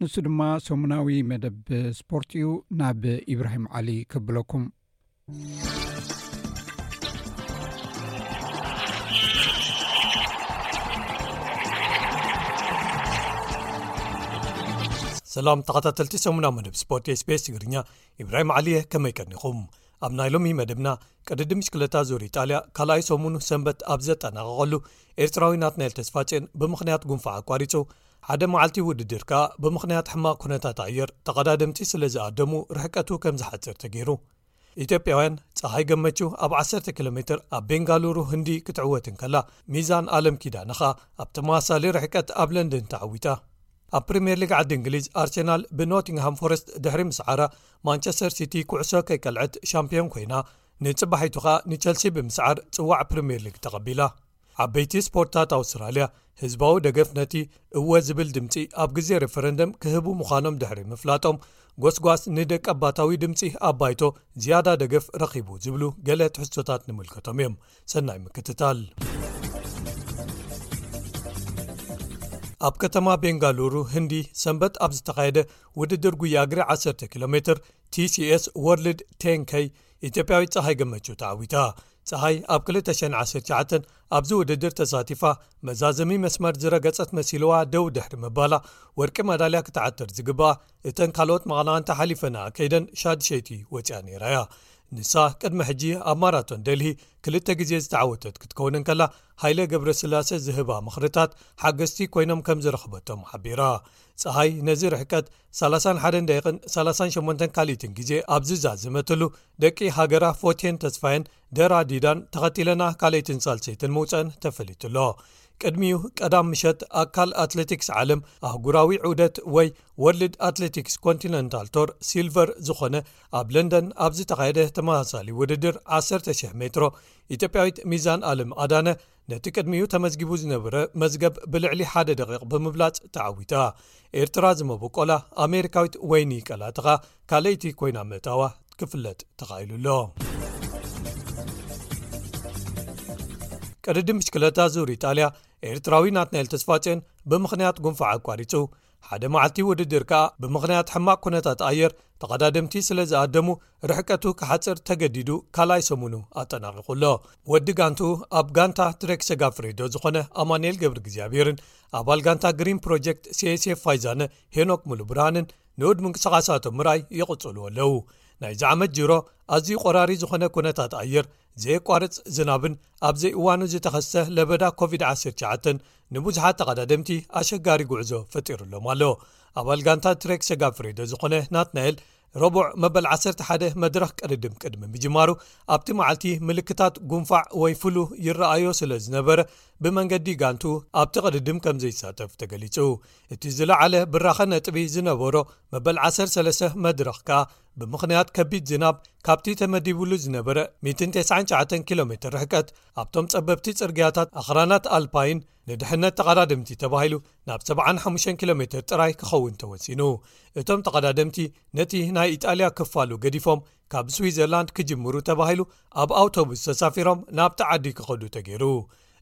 ንሱ ድማ ሰሙናዊ መደብ ስፖርት እዩ ናብ ኢብራሂም ዓሊ ከብለኩም ሰላም ተኸታተልቲ ሰሙና መደብ ስፖርት ስፔስ ትግርኛ ኢብራሂም ዓሊየ ከመይ ቀኒኹም ኣብ ናይ ሎሚ መደብና ቅድዲ ምሽክለታ ዙር ኢጣልያ ካልኣይ ሰሙኑ ሰንበት ኣብ ዘጠናቐቐሉ ኤርትራዊናት ናኤል ተስፋጭን ብምኽንያት ጉንፋዕ ኣቋሪጹ ሓደ መዓልቲ ውድድር ከኣ ብምኽንያት ሕማቕ ኩነታት ኣየር ተቐዳደምቲ ስለ ዝኣደሙ ርሕቀቱ ከም ዝሓጽር ተገይሩ። ኢትዮጵያውያን ጸሃይ ገመቹ ኣብ ዓሰርተ ኪሎ ሜትር ኣብ ቤንጋሉሩ ህንዲ ክትዕወት እንከላ ሚዛን ኣለም ኪዳነ ከኣ ኣብ ተመሳሳሊ ርሕቀት ኣብ ለንደን ተዓዊታ። ኣብ ፕሪምየር ሊግ ዓዲ እንግሊዝ ኣርሴናል ብኖቲንግሃም ፎረስት ድሕሪ ምስዓራ ማንቸስተር ሲቲ ኩዕሶ ከይቀልዐት ሻምፕዮን ኮይና ንጽባሒቱ ከኣ ንቸልሲ ብምስዓር ጽዋዕ ፕሪምየር ሊግ ተቐቢላ። ዓበይቲ ስፖርትታት ኣውስትራልያ ህዝባዊ ደገፍ ነቲ እወ ዝብል ድምፂ ኣብ ግዜ ረፈረንደም ክህቡ ምዃኖም ድሕሪ ምፍላጦም ጎስጓስ ንደቀባታዊ ድምፂ ኣብ ባይቶ ዝያዳ ደገፍ ረኺቡ ዝብሉ ገለ ትሕዝቶታት ንምልከቶም እዮም ሰናይ ምክትታል ኣብ ከተማ ቤንጋሉሩ ህንዲ ሰንበት ኣብ ዝተኻየደ ውድድር ጉያ እግሪ 1 ኪሎ ሜትር tሲs ወርልድ 1ንከይ ኢትዮጵያዊት ፀሓይ ገመቹ ተዓዊታ። ፀሓይ ኣብ 2019 ኣብዚ ውድድር ተሳቲፋ መዛዘሚ መስመር ዝረገፀት መሲልዋ ደው ድሕሪ ምባላ ወርቂ መዳልያ ክትዓትር ዝግብኣ እተን ካልኦት ምቓናኣን ተሓሊፈንኣ ከይደን ሻድሸይቲ ወፂኣ ነይራ እያ። ንሳ ቅድሚ ሕጂ ኣብ ማራቶን ደልሂ ክልተ ግዜ ዝተዓወተት ክትከውን እንከላ ሃይለ ገብረ ስላሰ ዝህባ ምኽርታት ሓገዝቲ ኮይኖም ከም ዝረኽበቶም ሓቢራ ፀሃይ ነዚ ርሕቀት ሳላሳን ሓደን ደቂቕን ሳላሳን ሸሞንተን ካልኢትን ግዜ ኣብ ዝዛዘመትሉ ደቂ ሃገራ ፎቴን ተስፋየን ደራ ዲዳን ተኸቲለና ካልኣይትን ሳልሰይትን ምውፀአን ተፈሊጡ ኣሎ ቅድሚኡ ቀዳም ምሸት ኣካል ኣትለቲክስ ዓለም ኣህጉራዊ ዑደት ወይ ወርልድ ኣትለቲክስ ኮንቲነንታል ቶር ሲልቨር ዝኾነ ኣብ ለንደን ኣብ ዝተኻየደ ተመሳሳሊ ውድድር 1,00 ሜትሮ ኢትዮጵያዊት ሚዛን ኣለም ኣዳነ ነቲ ቅድሚኡ ተመዝጊቡ ዝነበረ መዝገብ ብልዕሊ ሓደ ደቒቕ ብምብላጽ ተዓዊታ። ኤርትራ ዝመበቈላ ኣሜሪካዊት ወይኒ ቀላትኻ ካልኣይቲ ኰይና ምእታዋ ክፍለጥ ተኻኢሉ ኣሎ። ቅድድም ብሽክለታ ዙር ኢጣልያ ኤርትራዊ ናትናኤል ተስፋጽዮን ብምኽንያት ጉንፋዕ ኣቋሪጹ። ሓደ መዓልቲ ውድድር ከኣ ብምኽንያት ሕማቕ ኩነታት ኣየር ተቐዳደምቲ ስለ ዝኣደሙ ርሕቀቱ ክሓጽር ተገዲዱ ካልኣይ ሰሙኑ ኣጠናቒቑ ኣሎ። ወዲ ጋንትኡ ኣብ ጋንታ ትሬክ ሰጋፍሬዶ ዝኾነ ኣማንኤል ገብርግዚኣብሄርን ኣባል ጋንታ ግሪን ፕሮጀክት ሴሴ ፋይዛነ ሄኖክ ሙሉብርሃንን ንኡድ ምንቅስቓሳቶም ምርኣይ ይቕጽልዎ ኣለዉ። ናይዚ ዓመት ጅሮ ኣዝዩ ቆራሪ ዝኾነ ኩነታት ኣየር ዘየቋርጽ ዝናብን ኣብዘይ እዋኑ ዝተኸስተ ለበዳ ኮቪድ-19 ንብዙሓት ተቐዳደምቲ ኣሸጋሪ ጉዕዞ ፈጢሩሎም ኣሎ ኣባል ጋንታ ትሬክ ሰጋብ ፍሬደ ዝኾነ ናትናኤል ረቡዕ መበል 11 መድረኽ ቅድድም ቅድሚ ምጅማሩ ኣብቲ መዓልቲ ምልክታት ጉንፋዕ ወይ ፍሉ ይረኣዮ ስለ ዝነበረ ብመንገዲ ጋንቱ ኣብቲ ቅድድም ከም ዘይሳተፍ ተገሊጹ እቲ ዝለዓለ ብራኸ ነጥቢ ዝነበሮ መበል 13 መድረኽ ከኣ ብምኽንያት ከቢድ ዝናብ ካብቲ ተመዲብሉ ዝነበረ 99 ኪሎ ሜትር ርሕቀት ኣብቶም ጸበብቲ ጽርግያታት ኣኽራናት ኣልፓይን ንድሕነት ተቓዳደምቲ ተባሂሉ ናብ 75 ኪሎ ሜር ጥራይ ክኸውን ተወሲኑ እቶም ተቓዳደምቲ ነቲ ናይ ኢጣልያ ክፋሉ ገዲፎም ካብ ስዊዘርላንድ ክጅምሩ ተባሂሉ ኣብ ኣውቶቡስ ተሳፊሮም ናብቲ ዓዲ ክኸዱ ተገይሩ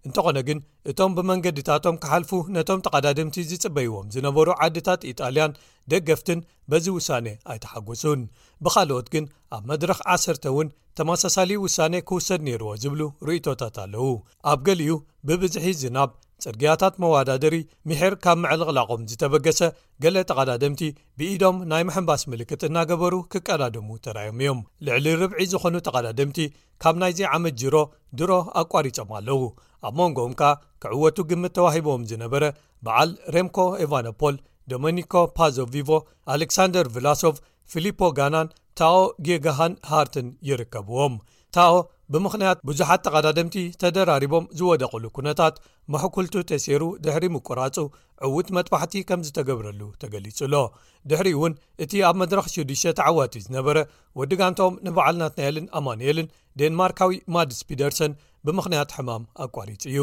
እንተኾነ ግን እቶም ብመንገድታቶም ክሓልፉ ነቶም ተቓዳድምቲ ዝጽበይዎም ዝነበሩ ዓድታት ኢጣልያን ደገፍትን በዚ ውሳኔ ኣይተሓጐሱን ብኻልኦት ግን ኣብ መድረኽ ዓሰርተ እውን ተመሳሳሊ ውሳኔ ክውሰድ ነይርዎ ዝብሉ ርእይቶታት ኣለዉ። ኣብ ገሊኡ ብብዝሒ ዝናብ ጽርግያታት መዋዳድሪ ሚሒር ካብ ምዕልቕላቖም ዝተበገሰ ገለ ተቐዳደምቲ ብኢዶም ናይ ምሕንባስ ምልክት እናገበሩ ክቀዳደሙ ተራዮም እዮም። ልዕሊ ርብዒ ዝኾኑ ተቐዳደምቲ ካብ ናይዚ ዓመት ጅሮ ድሮ ኣቋሪጾም ኣለዉ። ኣብ መንጎኦም ከኣ ክዕወቱ ግምት ተዋሂብዎም ዝነበረ በዓል ሬምኮ ኤቫኖፖል፣ ዶመኒኮ ፓዞ ቪቮ፣ ኣሌክሳንደር ቭላሶቭ፣ ፊሊፖ ጋናን ታኦ ጌጋሃን ሃርትን ይርከብዎም ታኦ ብምኽንያት ብዙሓት ተቓዳደምቲ ተደራሪቦም ዝወደቕሉ ኩነታት መሕኩልቱ ተሴሩ ድሕሪ ምቁራጹ ዕዉት መጥባሕቲ ከም ዝተገብረሉ ተገሊጹ ኣሎ ድሕሪ እውን እቲ ኣብ መድረኽ ሽዱሽተ ተዓዋቲ ዝነበረ ወዲ ጋንታኦም ንበዓል ናትናኤልን ኣማንኤልን ዴንማርካዊ ማድስ ፒደርሰን ብምኽንያት ሕማም ኣቋሪጹ እዩ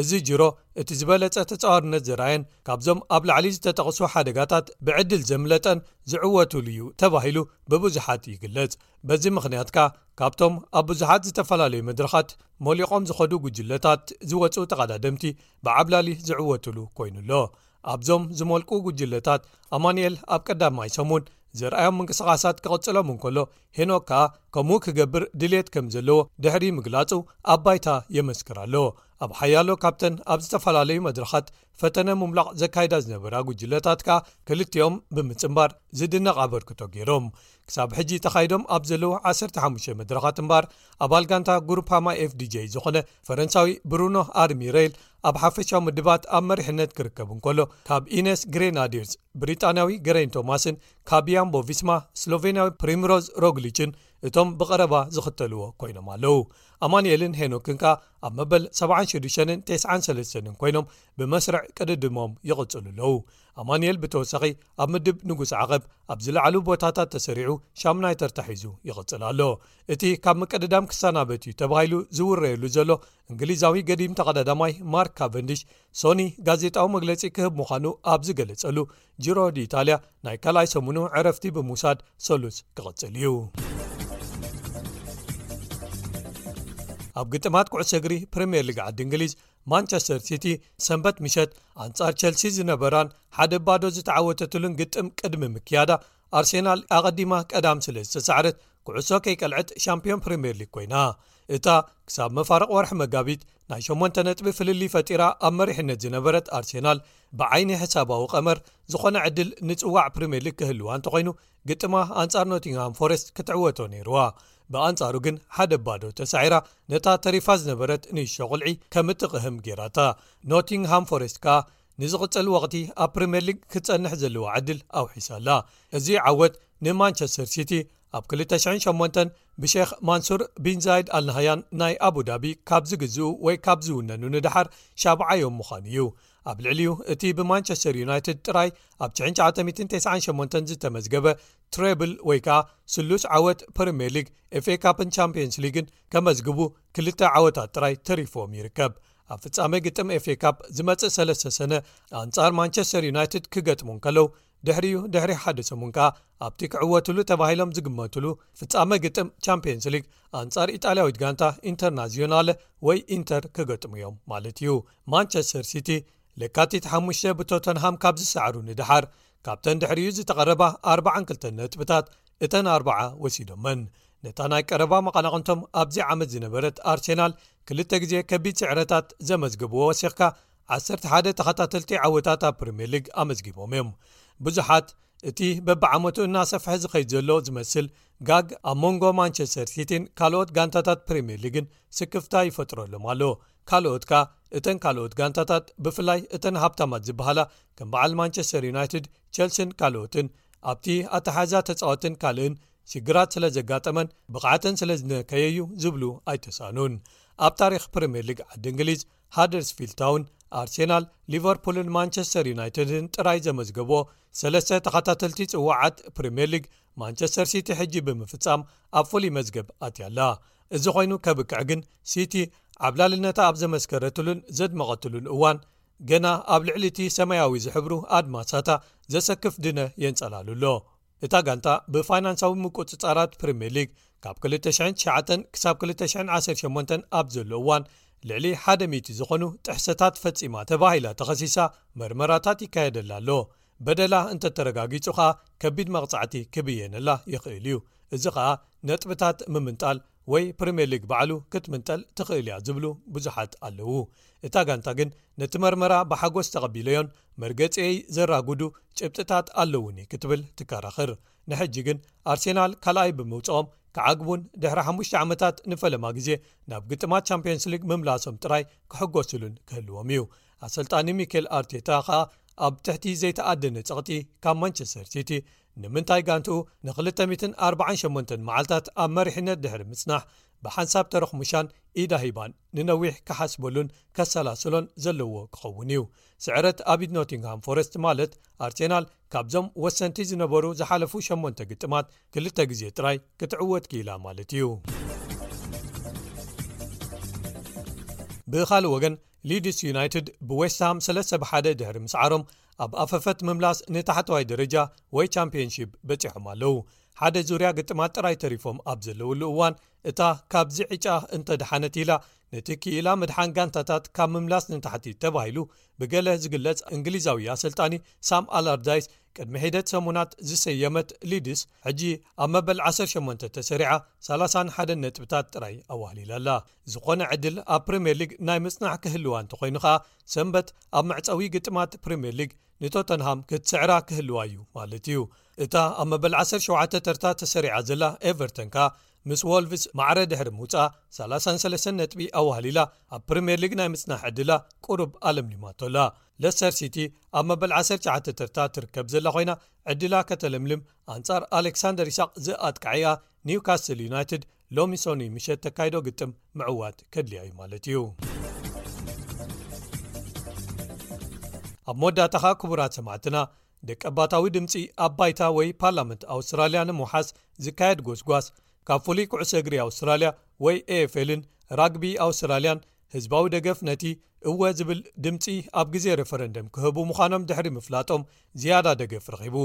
እዚ ጅሮ እቲ ዝበለጸ ተጻዋርነት ዘርኣየን ካብዞም ኣብ ላዕሊ ዝተጠቕሱ ሓደጋታት ብዕድል ዘምለጠን ዝዕወቱሉ እዩ ተባሂሉ ብብዙሓት ይግለጽ። በዚ ምኽንያት ከኣ ካብቶም ኣብ ብዙሓት ዝተፈላለዩ መድረኻት ሞሊቖም ዝኸዱ ጉጅለታት ዝወጹ ተቓዳደምቲ ብዓብላሊ ዝዕወቱሉ ኮይኑ ኣሎ። ኣብዞም ዝመልቁ ጉጅለታት ኣማንኤል ኣብ ቀዳማይ ሰሙን ዘርኣዮም ምንቅስቓሳት ክቕጽሎም እንከሎ ሄኖክ ከኣ ከምኡ ክገብር ድልት ከም ዘለዎ ድሕሪ ምግላጹ ኣብ ባይታ የመስክር ኣሎ ኣብ ሓያሎ ካብተን ኣብ ዝተፈላለዩ መድረኻት ፈተነ ምምላቕ ዘካይዳ ዝነበራ ጉጅለታት ከኣ ክልቲኦም ብምጽምባር ዝድነቕ ኣበርክቶ ገይሮም ክሳብ ሕጂ ተኻይዶም ኣብ ዘለዉ 15 መድረኻት እምበኣር ኣባል ጋንታ ጉሩፓማ fdj ዝኾነ ፈረንሳዊ ብሩኖ ኣርሚረይል ኣብ ሓፈሻዊ ምድባት ኣብ መሪሕነት ክርከብ እንከሎ ካብ ኢነስ ግሬናድርስ ብሪጣንያዊ ገረይን ቶማስን ካብ ያምቦ ቪስማ ስሎቨንያዊ ፕሪምሮዝ ሮግሊችን እቶም ብቐረባ ዝኽተልዎ ኮይኖም ኣለዉ ኣማንኤልን ሄኖክን ከኣ ኣብ መበል 76ን 93ን ኮይኖም ብመስርዕ ቅድድሞም ይቕጽሉ ኣለዉ ኣማንኤል ብተወሳኺ ኣብ ምድብ ንጉስ ዓቐብ ኣብ ዝለዓሉ ቦታታት ተሰሪዑ ሻሙናይ ተርታሒዙ ይቕጽል ኣሎ እቲ ካብ ምቅድዳም ክሰናበት እዩ ተባሂሉ ዝውረየሉ ዘሎ እንግሊዛዊ ገዲም ተቐዳዳማይ ማርክ ካቨንዲሽ ሶኒ ጋዜጣዊ መግለጺ ክህብ ምዃኑ ኣብ ዝገለጸሉ ጅሮ ዲኢታልያ ናይ ካልኣይ ሰሙኑ ዕረፍቲ ብምውሳድ ሰሉስ ክቕጽል እዩ ኣብ ግጥማት ኩዕሶ እግሪ ፕሪምየር ሊግ ዓዲ እንግሊዝ ማንቸስተር ሲቲ ሰንበት ምሸት ኣንጻር ቸልሲ ዝነበራን ሓደ ባዶ ዝተዓወተትሉን ግጥም ቅድሚ ምክያዳ ኣርሴናል ኣቐዲማ ቀዳም ስለ ዝተሳዕረት ኩዕሶ ከይቀልዐት ሻምፕዮን ፕሪምየር ሊግ ኮይና እታ ክሳብ መፋርቕ ወርሒ መጋቢት ናይ ሸሞንተ ነጥቢ ፍልልይ ፈጢራ ኣብ መሪሕነት ዝነበረት ኣርሴናል ብዓይኒ ሕሳባዊ ቀመር ዝኾነ ዕድል ንጽዋዕ ፕሪምየር ሊግ ክህልዋ እንተኾይኑ ግጥማ ኣንጻር ኖቲንግሃም ፎረስት ክትዕወቶ ነይርዋ ብኣንጻሩ ግን ሓደ ባዶ ተሳዒራ ነታ ተሪፋ ዝነበረት ንእሾ ቁልዒ ከም እትቕህም ጌራታ ኖቲንግሃም ፎረስት ከኣ ንዝቕፅል ወቕቲ ኣብ ፕሪምየር ሊግ ክትፀንሕ ዘለዋ ዕድል ኣውሒሳ ኣላ። እዚ ዓወት ንማንቸስተር ሲቲ ኣብ 2008 ብሼኽ ማንሱር ቢን ዛይድ ኣልናሃያን ናይ ኣቡዳቢ ካብ ዝግዝኡ ወይ ካብ ዝውነኑ ንደሓር ሻብዓዮም ምዃኑ እዩ። ኣብ ልዕሊኡ እቲ ብማንቸስተር ዩናይትድ ጥራይ ኣብ 998 ዝተመዝገበ ትሬብል ወይ ከዓ ስሉስ ዓወት ፕሪምየር ሊግ፣ ኤፍኤ ካፕን ቻምፕየንስ ሊግን ከመዝግቡ ክልተ ዓወታት ጥራይ ተሪፍዎም ይርከብ። ኣብ ፍጻመ ግጥም ኤፍኤ ካፕ ዝመጽእ ሰለስተ ሰነ ኣንጻር ማንቸስተር ዩናይትድ ክገጥሙ እንከለዉ ድሕሪኡ ድሕሪ ሓደ ሰሙን ከኣ ኣብቲ ክዕወትሉ ተባሂሎም ዝግመትሉ ፍጻመ ግጥም ቻምፕንስ ሊግ ኣንጻር ኢጣልያዊት ጋንታ ኢንተርናዝዮናለ ወይ ኢንተር ክገጥሙ እዮም ማለት እዩ ማንቸስተር ሲቲ ለካቲት ሓሙሽተ ብቶተንሃም ካብ ዝሰዕሩ ንደሓር ካብተን ድሕሪኡ ዝተቐረባ ኣርባዓን ክልተን ነጥብታት እተን ኣርባዓ ወሲዶመን ነታ ናይ ቀረባ መቓናቕንቶም ኣብዚ ዓመት ዝነበረት ኣርሴናል ክልተ ግዜ ከቢድ ስዕረታት ዘመዝግብዎ ወሲኽካ 11 ተኸታተልቲ ዓወታት ኣብ ፕሪምየር ሊግ ኣመዝጊቦም እዮም ብዙሓት እቲ በብዓመቱ እናሰፍሐ ዝኸይድ ዘሎ ዝመስል ጋግ ኣብ መንጎ ማንቸስተር ሲቲን ካልኦት ጋንታታት ፕሪምየር ሊግን ስክፍታ ይፈጥረሎም ኣሎ ካልኦት ከኣ እተን ካልኦት ጋንታታት ብፍላይ እተን ሃብታማት ዝበሃላ ከም በዓል ማንቸስተር ዩናይትድ ቸልሲን ካልኦትን ኣብቲ ኣተሓሕዛ ተጻወትን ካልእን ሽግራት ስለ ዘጋጠመን ብቕዓተን ስለ ዝነከየ'ዩ ዝብሉ ኣይተሳእኑን ኣብ ታሪኽ ፕሪምየር ሊግ ዓዲ እንግሊዝ ሃደርስፊልታውን ኣርሴናል ሊቨርፑልን ማንቸስተር ዩናይትድን ጥራይ ዘመዝገብዎ ሰለስተ ተኸታተልቲ ጽዋዓት ፕሪምየር ሊግ ማንቸስተር ሲቲ ሕጂ ብምፍጻም ኣብ ፍሉይ መዝገብ ኣትያ ኣላ እዚ ኮይኑ ከብቅዕ ግን ሲቲ ዓብላልነታ ኣብ ዘመስከረትሉን ዘድመቐትሉን እዋን ገና ኣብ ልዕሊቲ ሰማያዊ ዝሕብሩ ኣድማሳታ ዘሰክፍ ድነ የንጸላሉ ኣሎ እታ ጋንታ ብፋይናንሳዊ ምቁጽጻራት ፕሪምየር ሊግ ካብ 209 ክሳብ 218 ኣብ ዘለ እዋን ልዕሊ 100 ዝኾኑ ጥሕሰታት ፈጺማ ተባሂላ ተኸሲሳ መርመራታት ይካየደላ ኣሎ በደላ እንተተረጋጊጹ ከኣ ከቢድ መቕጻዕቲ ክብየነላ ይኽእል እዩ፣ እዚ ከኣ ነጥብታት ምምንጣል ወይ ፕሪምየር ሊግ ባዕሉ ክትምንጠል ትኽእል እያ ዝብሉ ብዙሓት ኣለዉ። እታ ጋንታ ግን ነቲ መርመራ ብሓጎስ ተቐቢለዮን መርገጺየይ ዘራጉዱ ጭብጥታት ኣለዉኒ ክትብል ትከራኽር። ንሕጂ ግን ኣርሴናል ካልኣይ ብምውጽኦም ክዓግቡን ድሕሪ ሓሙሽተ ዓመታት ንፈለማ ግዜ ናብ ግጥማት ቻምፕዮንስ ሊግ ምምላሶም ጥራይ ክሕጎሱሉን ክህልዎም እዩ። ኣሰልጣኒ ሚኬል ኣርቴታ ከኣ ኣብ ትሕቲ ዘይተኣደነ ጸቕጢ ካብ ማንቸስተር ሲቲ ንምንታይ ጋንትኡ ን248 መዓልታት ኣብ መሪሕነት ድሕሪ ምጽናሕ ብሓንሳብ ተረኽሙሻን ኢዳሂባን ንነዊሕ ክሓስበሉን ከሰላስሎን ዘለዎ ክኸውን እዩ ስዕረት ኣብድ ኖቲንግሃም ፎረስት ማለት ኣርሴናል ካብዞም ወሰንቲ ዝነበሩ ዝሓለፉ 8ን ግጥማት ክልተ ግዜ ጥራይ ክትዕወት ክኢላ ማለት እዩ ብኻልእ ወገን ሊድስ ዩናይትድ ብዌስትሃም ሰለስተ ብሓደ ድሕሪ ምስዓሮም ኣብ ኣፈፈት ምምላስ ንታሕተዋይ ደረጃ ወይ ቻምፕዮንሺፕ በጺሖም ኣለዉ ሓደ ዙርያ ግጥማት ጥራይ ተሪፎም ኣብ ዘለውሉ እዋን እታ ካብዚ ዕጫ እንተደሓነት ኢላ ነቲ ክኢላ ምድሓን ጋንታታት ካብ ምምላስ ንታሕቲ ተባሂሉ ብገለ ዝግለጽ እንግሊዛዊ ኣሰልጣኒ ሳም ኣላርዳይስ ቅድሚ ሒደት ሰሙናት ዝሰየመት ሊድስ ሕጂ ኣብ መበል 18 ተሰሪዓ 31 ነጥብታት ጥራይ ኣዋህሊላ ኣላ ዝኾነ ዕድል ኣብ ፕሪምየር ሊግ ናይ ምጽናሕ ክህልዋ እንተኾይኑ ከኣ ሰንበት ኣብ መዕጸዊ ግጥማት ፕሪምየር ሊግ ንቶተንሃም ክትስዕራ ክህልዋ እዩ ማለት እዩ። እታ ኣብ መበል ዓሰርተ ሸውዓተ ተርታ ተሰሪዓ ዘላ ኤቨርተን ከኣ ምስ ዎልቭስ ማዕረ ድሕሪ ምውጽኣ ሰላሳን ሰለስተን ነጥቢ ኣዋህሊላ ኣብ ፕሪምየር ሊግ ናይ ምጽናሕ ዕድላ ቁሩብ ኣለምሊማቶ ኣላ። ለስተር ሲቲ ኣብ መበል ዓሰርተ ትሽዓተ ተርታ ትርከብ ዘላ ኮይና ዕድላ ከተለምልም ኣንጻር ኣሌክሳንደር ኢሳቕ ዝኣጥቃዒኣ ኒውካስትል ዩናይትድ ሎሚ ሶኒ ምሸት ተካይዶ ግጥም ምዕዋት ከድልያ እዩ ማለት እዩ ኣብ መወዳእታኻ ክቡራት ሰማዕትና ደቀ ባታዊ ድምፂ ኣብ ባይታ ወይ ፓርላመንት ኣውስትራልያ ንምውሓስ ዝካየድ ጎስጓስ ካብ ፍሉይ ኩዕሶ እግሪ ኣውስትራልያ ወይ ኤፍልን ራግቢ ኣውስትራልያን ህዝባዊ ደገፍ ነቲ እወ ዝብል ድምፂ ኣብ ግዜ ረፈረንደም ክህቡ ምዃኖም ድሕሪ ምፍላጦም ዝያዳ ደገፍ ረኺቡ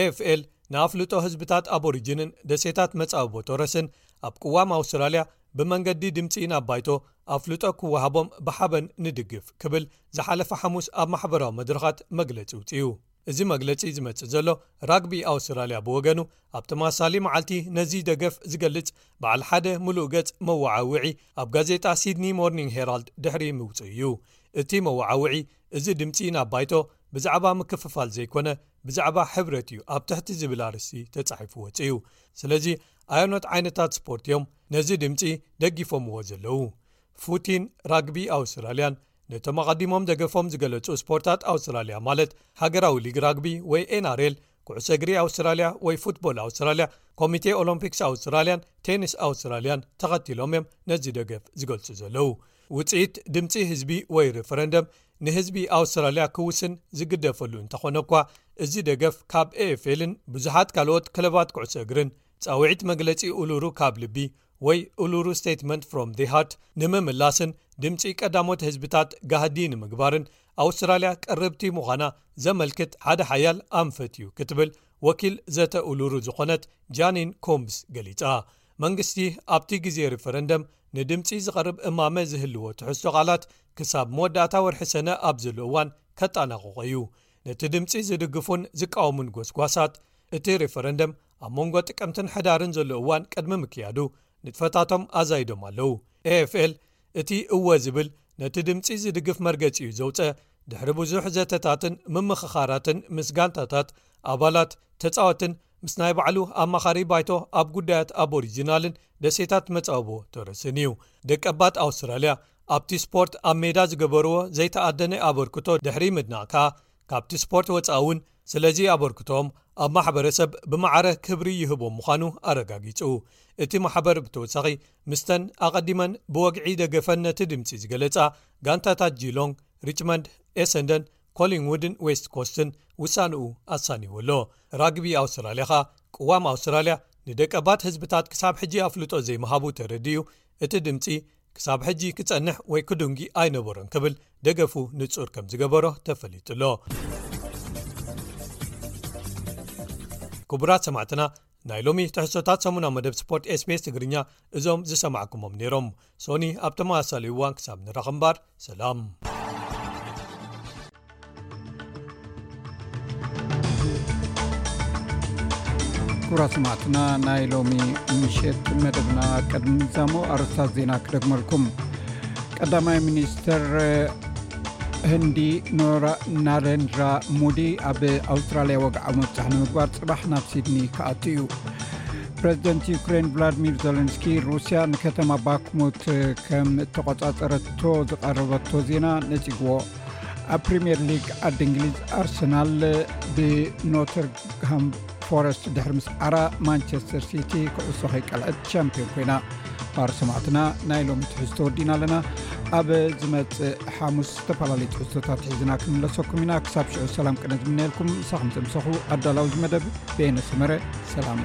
AFL ንኣፍልጦ ህዝብታት ኣቦሪጅንን ደሴታት መጻብቦ ቶረስን ኣብ ቅዋም ኣውስትራልያ ብመንገዲ ድምጺ ናብ ባይቶ ኣፍልጦ ክወሃቦም ብሓበን ንድግፍ ክብል ዝሓለፈ ሓሙስ ኣብ ማሕበራዊ መድረኻት መግለጺ ውጽዩ። እዚ መግለጺ ዝመጽእ ዘሎ ራግቢ ኣውስትራልያ ብወገኑ ኣብ ተመሳሳሊ መዓልቲ ነዚ ደገፍ ዝገልጽ በዓል ሓደ ምሉእ ገጽ መወዓውዒ ኣብ ጋዜጣ ሲድኒ ሞርኒንግ ሄራልድ ድሕሪ ምውጽኡ እዩ። እቲ መወዓውዒ እዚ ድምጺ ናብ ባይቶ ብዛዕባ ምክፍፋል ዘይኮነ፣ ብዛዕባ ሕብረት እዩ ኣብ ትሕቲ ዝብል ኣርስቲ ተጻሒፉ ወጽእዩ ስለዚ ኣዮኖት ዓይነታት ስፖርት እዮም ነዚ ድምፂ ደጊፎምዎ ዘለዉ ፉቲን ራግቢ ኣውስትራልያን ነቶም ኣቐዲሞም ደገፎም ዝገለጹ ስፖርታት ኣውስትራልያ ማለት ሃገራዊ ሊግ ራግቢ ወይ ኤናርል ኩዕሰ እግሪ ኣውስትራልያ ወይ ፉትቦል ኣውስትራልያ ኮሚቴ ኦሎምፒክስ ኣውስትራልያን ቴኒስ ኣውስትራልያን ተኸቲሎም እዮም ነዚ ደገፍ ዝገልጹ ዘለዉ ውፅኢት ድምፂ ህዝቢ ወይ ሪፈረንደም ንህዝቢ ኣውስትራልያ ክውስን ዝግደፈሉ እንተኾነ እኳ እዚ ደገፍ ካብ ኤኤፍልን ብዙሓት ካልኦት ክለባት ኩዕሶ እግርን ፃውዒት መግለፂ ኡሉሩ ካብ ልቢ ወይ ኡሉሩ ስቴትመንት ፍሮም ዚ ሃርት ንምምላስን ድምፂ ቀዳሞት ህዝብታት ጋህዲ ንምግባርን ኣውስትራልያ ቅርብቲ ምዃና ዘመልክት ሓደ ሓያል ኣንፈት እዩ ክትብል ወኪል ዘተ ኡሉሩ ዝኾነት ጃኒን ኮምስ ገሊፃ መንግስቲ ኣብቲ ግዜ ሪፈረንደም ንድምጺ ዝቐርብ እማመ ዝህልዎ ትሕዝቶ ቃላት ክሳብ መወዳእታ ወርሒ ሰነ ኣብ ዘሎ እዋን ከጣናቕቖ እዩ። ነቲ ድምጺ ዝድግፉን ዝቃወሙን ጎስጓሳት እቲ ሪፈረንደም ኣብ መንጎ ጥቅምትን ሕዳርን ዘሎ እዋን ቅድሚ ምክያዱ ንጥፈታቶም ኣዛይዶም ኣለዉ። AFL እቲ እወ ዝብል ነቲ ድምጺ ዝድግፍ መርገጺኡ ዘውጸ ድሕሪ ብዙሕ ዘተታትን ምምኽኻራትን ምስ ጋንታታት ኣባላት ተጻወትን ምስ ናይ ባዕሉ ኣማኻሪ ባይቶ ኣብ ጉዳያት ኣቦሪጅናልን ደሴታት መጻብቦ ቶረስን እዩ ደቀባት ኣውስትራልያ ኣብቲ ስፖርት ኣብ ሜዳ ዝገበርዎ ዘይተኣደነ ኣበርክቶ ድሕሪ ምድናቕ ከኣ ካብቲ ስፖርት ወጻኢ እውን ስለዚ ኣበርክቶም ኣብ ማሕበረሰብ ብማዕረ ክብሪ ይህቦ ምዃኑ ኣረጋጊጹ። እቲ ማሕበር ብተወሳኺ ምስተን ኣቐዲመን ብወግዒ ደገፈን ነቲ ድምጺ ዝገለጻ ጋንታታት ጂሎንግ፣ ሪችመንድ፣ ኤሰንደን፣ ኮሊንግዉድን ዌስት ኮስትን ውሳንኡ ኣሳንይዎ ኣሎ። ራግቢ ኣውስትራልያ ከኣ ቅዋም ኣውስትራልያ ንደቀባት ህዝብታት ክሳብ ሕጂ ኣፍልጦ ዘይምሃቡ ተረዲኡ እቲ ድምጺ ክሳብ ሕጂ ክጸንሕ ወይ ክዱንጊ ኣይነበሮን ክብል ደገፉ ንጹር ከም ዝገበሮ ተፈሊጡ ኣሎ ክቡራት ሰማዕትና ናይ ሎሚ ትሕሶታት ሰሙና መደብ ስፖርት ስፔስ ትግርኛ እዞም ዝሰማዕኩሞም ነይሮም ሶኒ ኣብ ተመሳሳሊ እዋን ክሳብ ንራኽ እምባር ሰላም። ኩብራ ስማዕትና ናይ ሎሚ ምሸት መደብና ቅድሚ ምዛሙ ኣርስታት ዜና ክደግመልኩም ቀዳማይ ሚኒስትር ህንዲ ኖራ ናረንድራ ሙዲ ኣብ ኣውስትራልያ ወግዓ መብፃሕ ንምግባር ፅባሕ ናብ ሲድኒ ክኣት እዩ ፕረዚደንት ዩክሬን ቭላድሚር ዘለንስኪ ሩስያ ንከተማ ባክሞት ከም እተቆጻጸረቶ ዝቐረበቶ ዜና ነጺግዎ ኣብ ፕሪምየር ሊግ ዓዲ እንግሊዝ ኣርሰናል ብኖተርግሃም ፎረስት ድሕሪ ምስ ዓራ ማንቸስተር ሲቲ ክዕሶ ከይቀልዐት ቻምፒዮን ኮይና ባር ሰማዕትና ናይ ሎሚ ትሕዝቶ ወዲና ኣለና ኣብ ዝመፅእ ሓሙስ ዝተፈላለዩ ትሕዝቶታት ሒዝና ክምለሰኩም ኢና ክሳብ ሽዑ ሰላም ቅነ ዝምነየልኩም ንሳኹም ዘምሰኹ ኣዳላዊ ዝመደብ ቤነሰመረ ሰላም።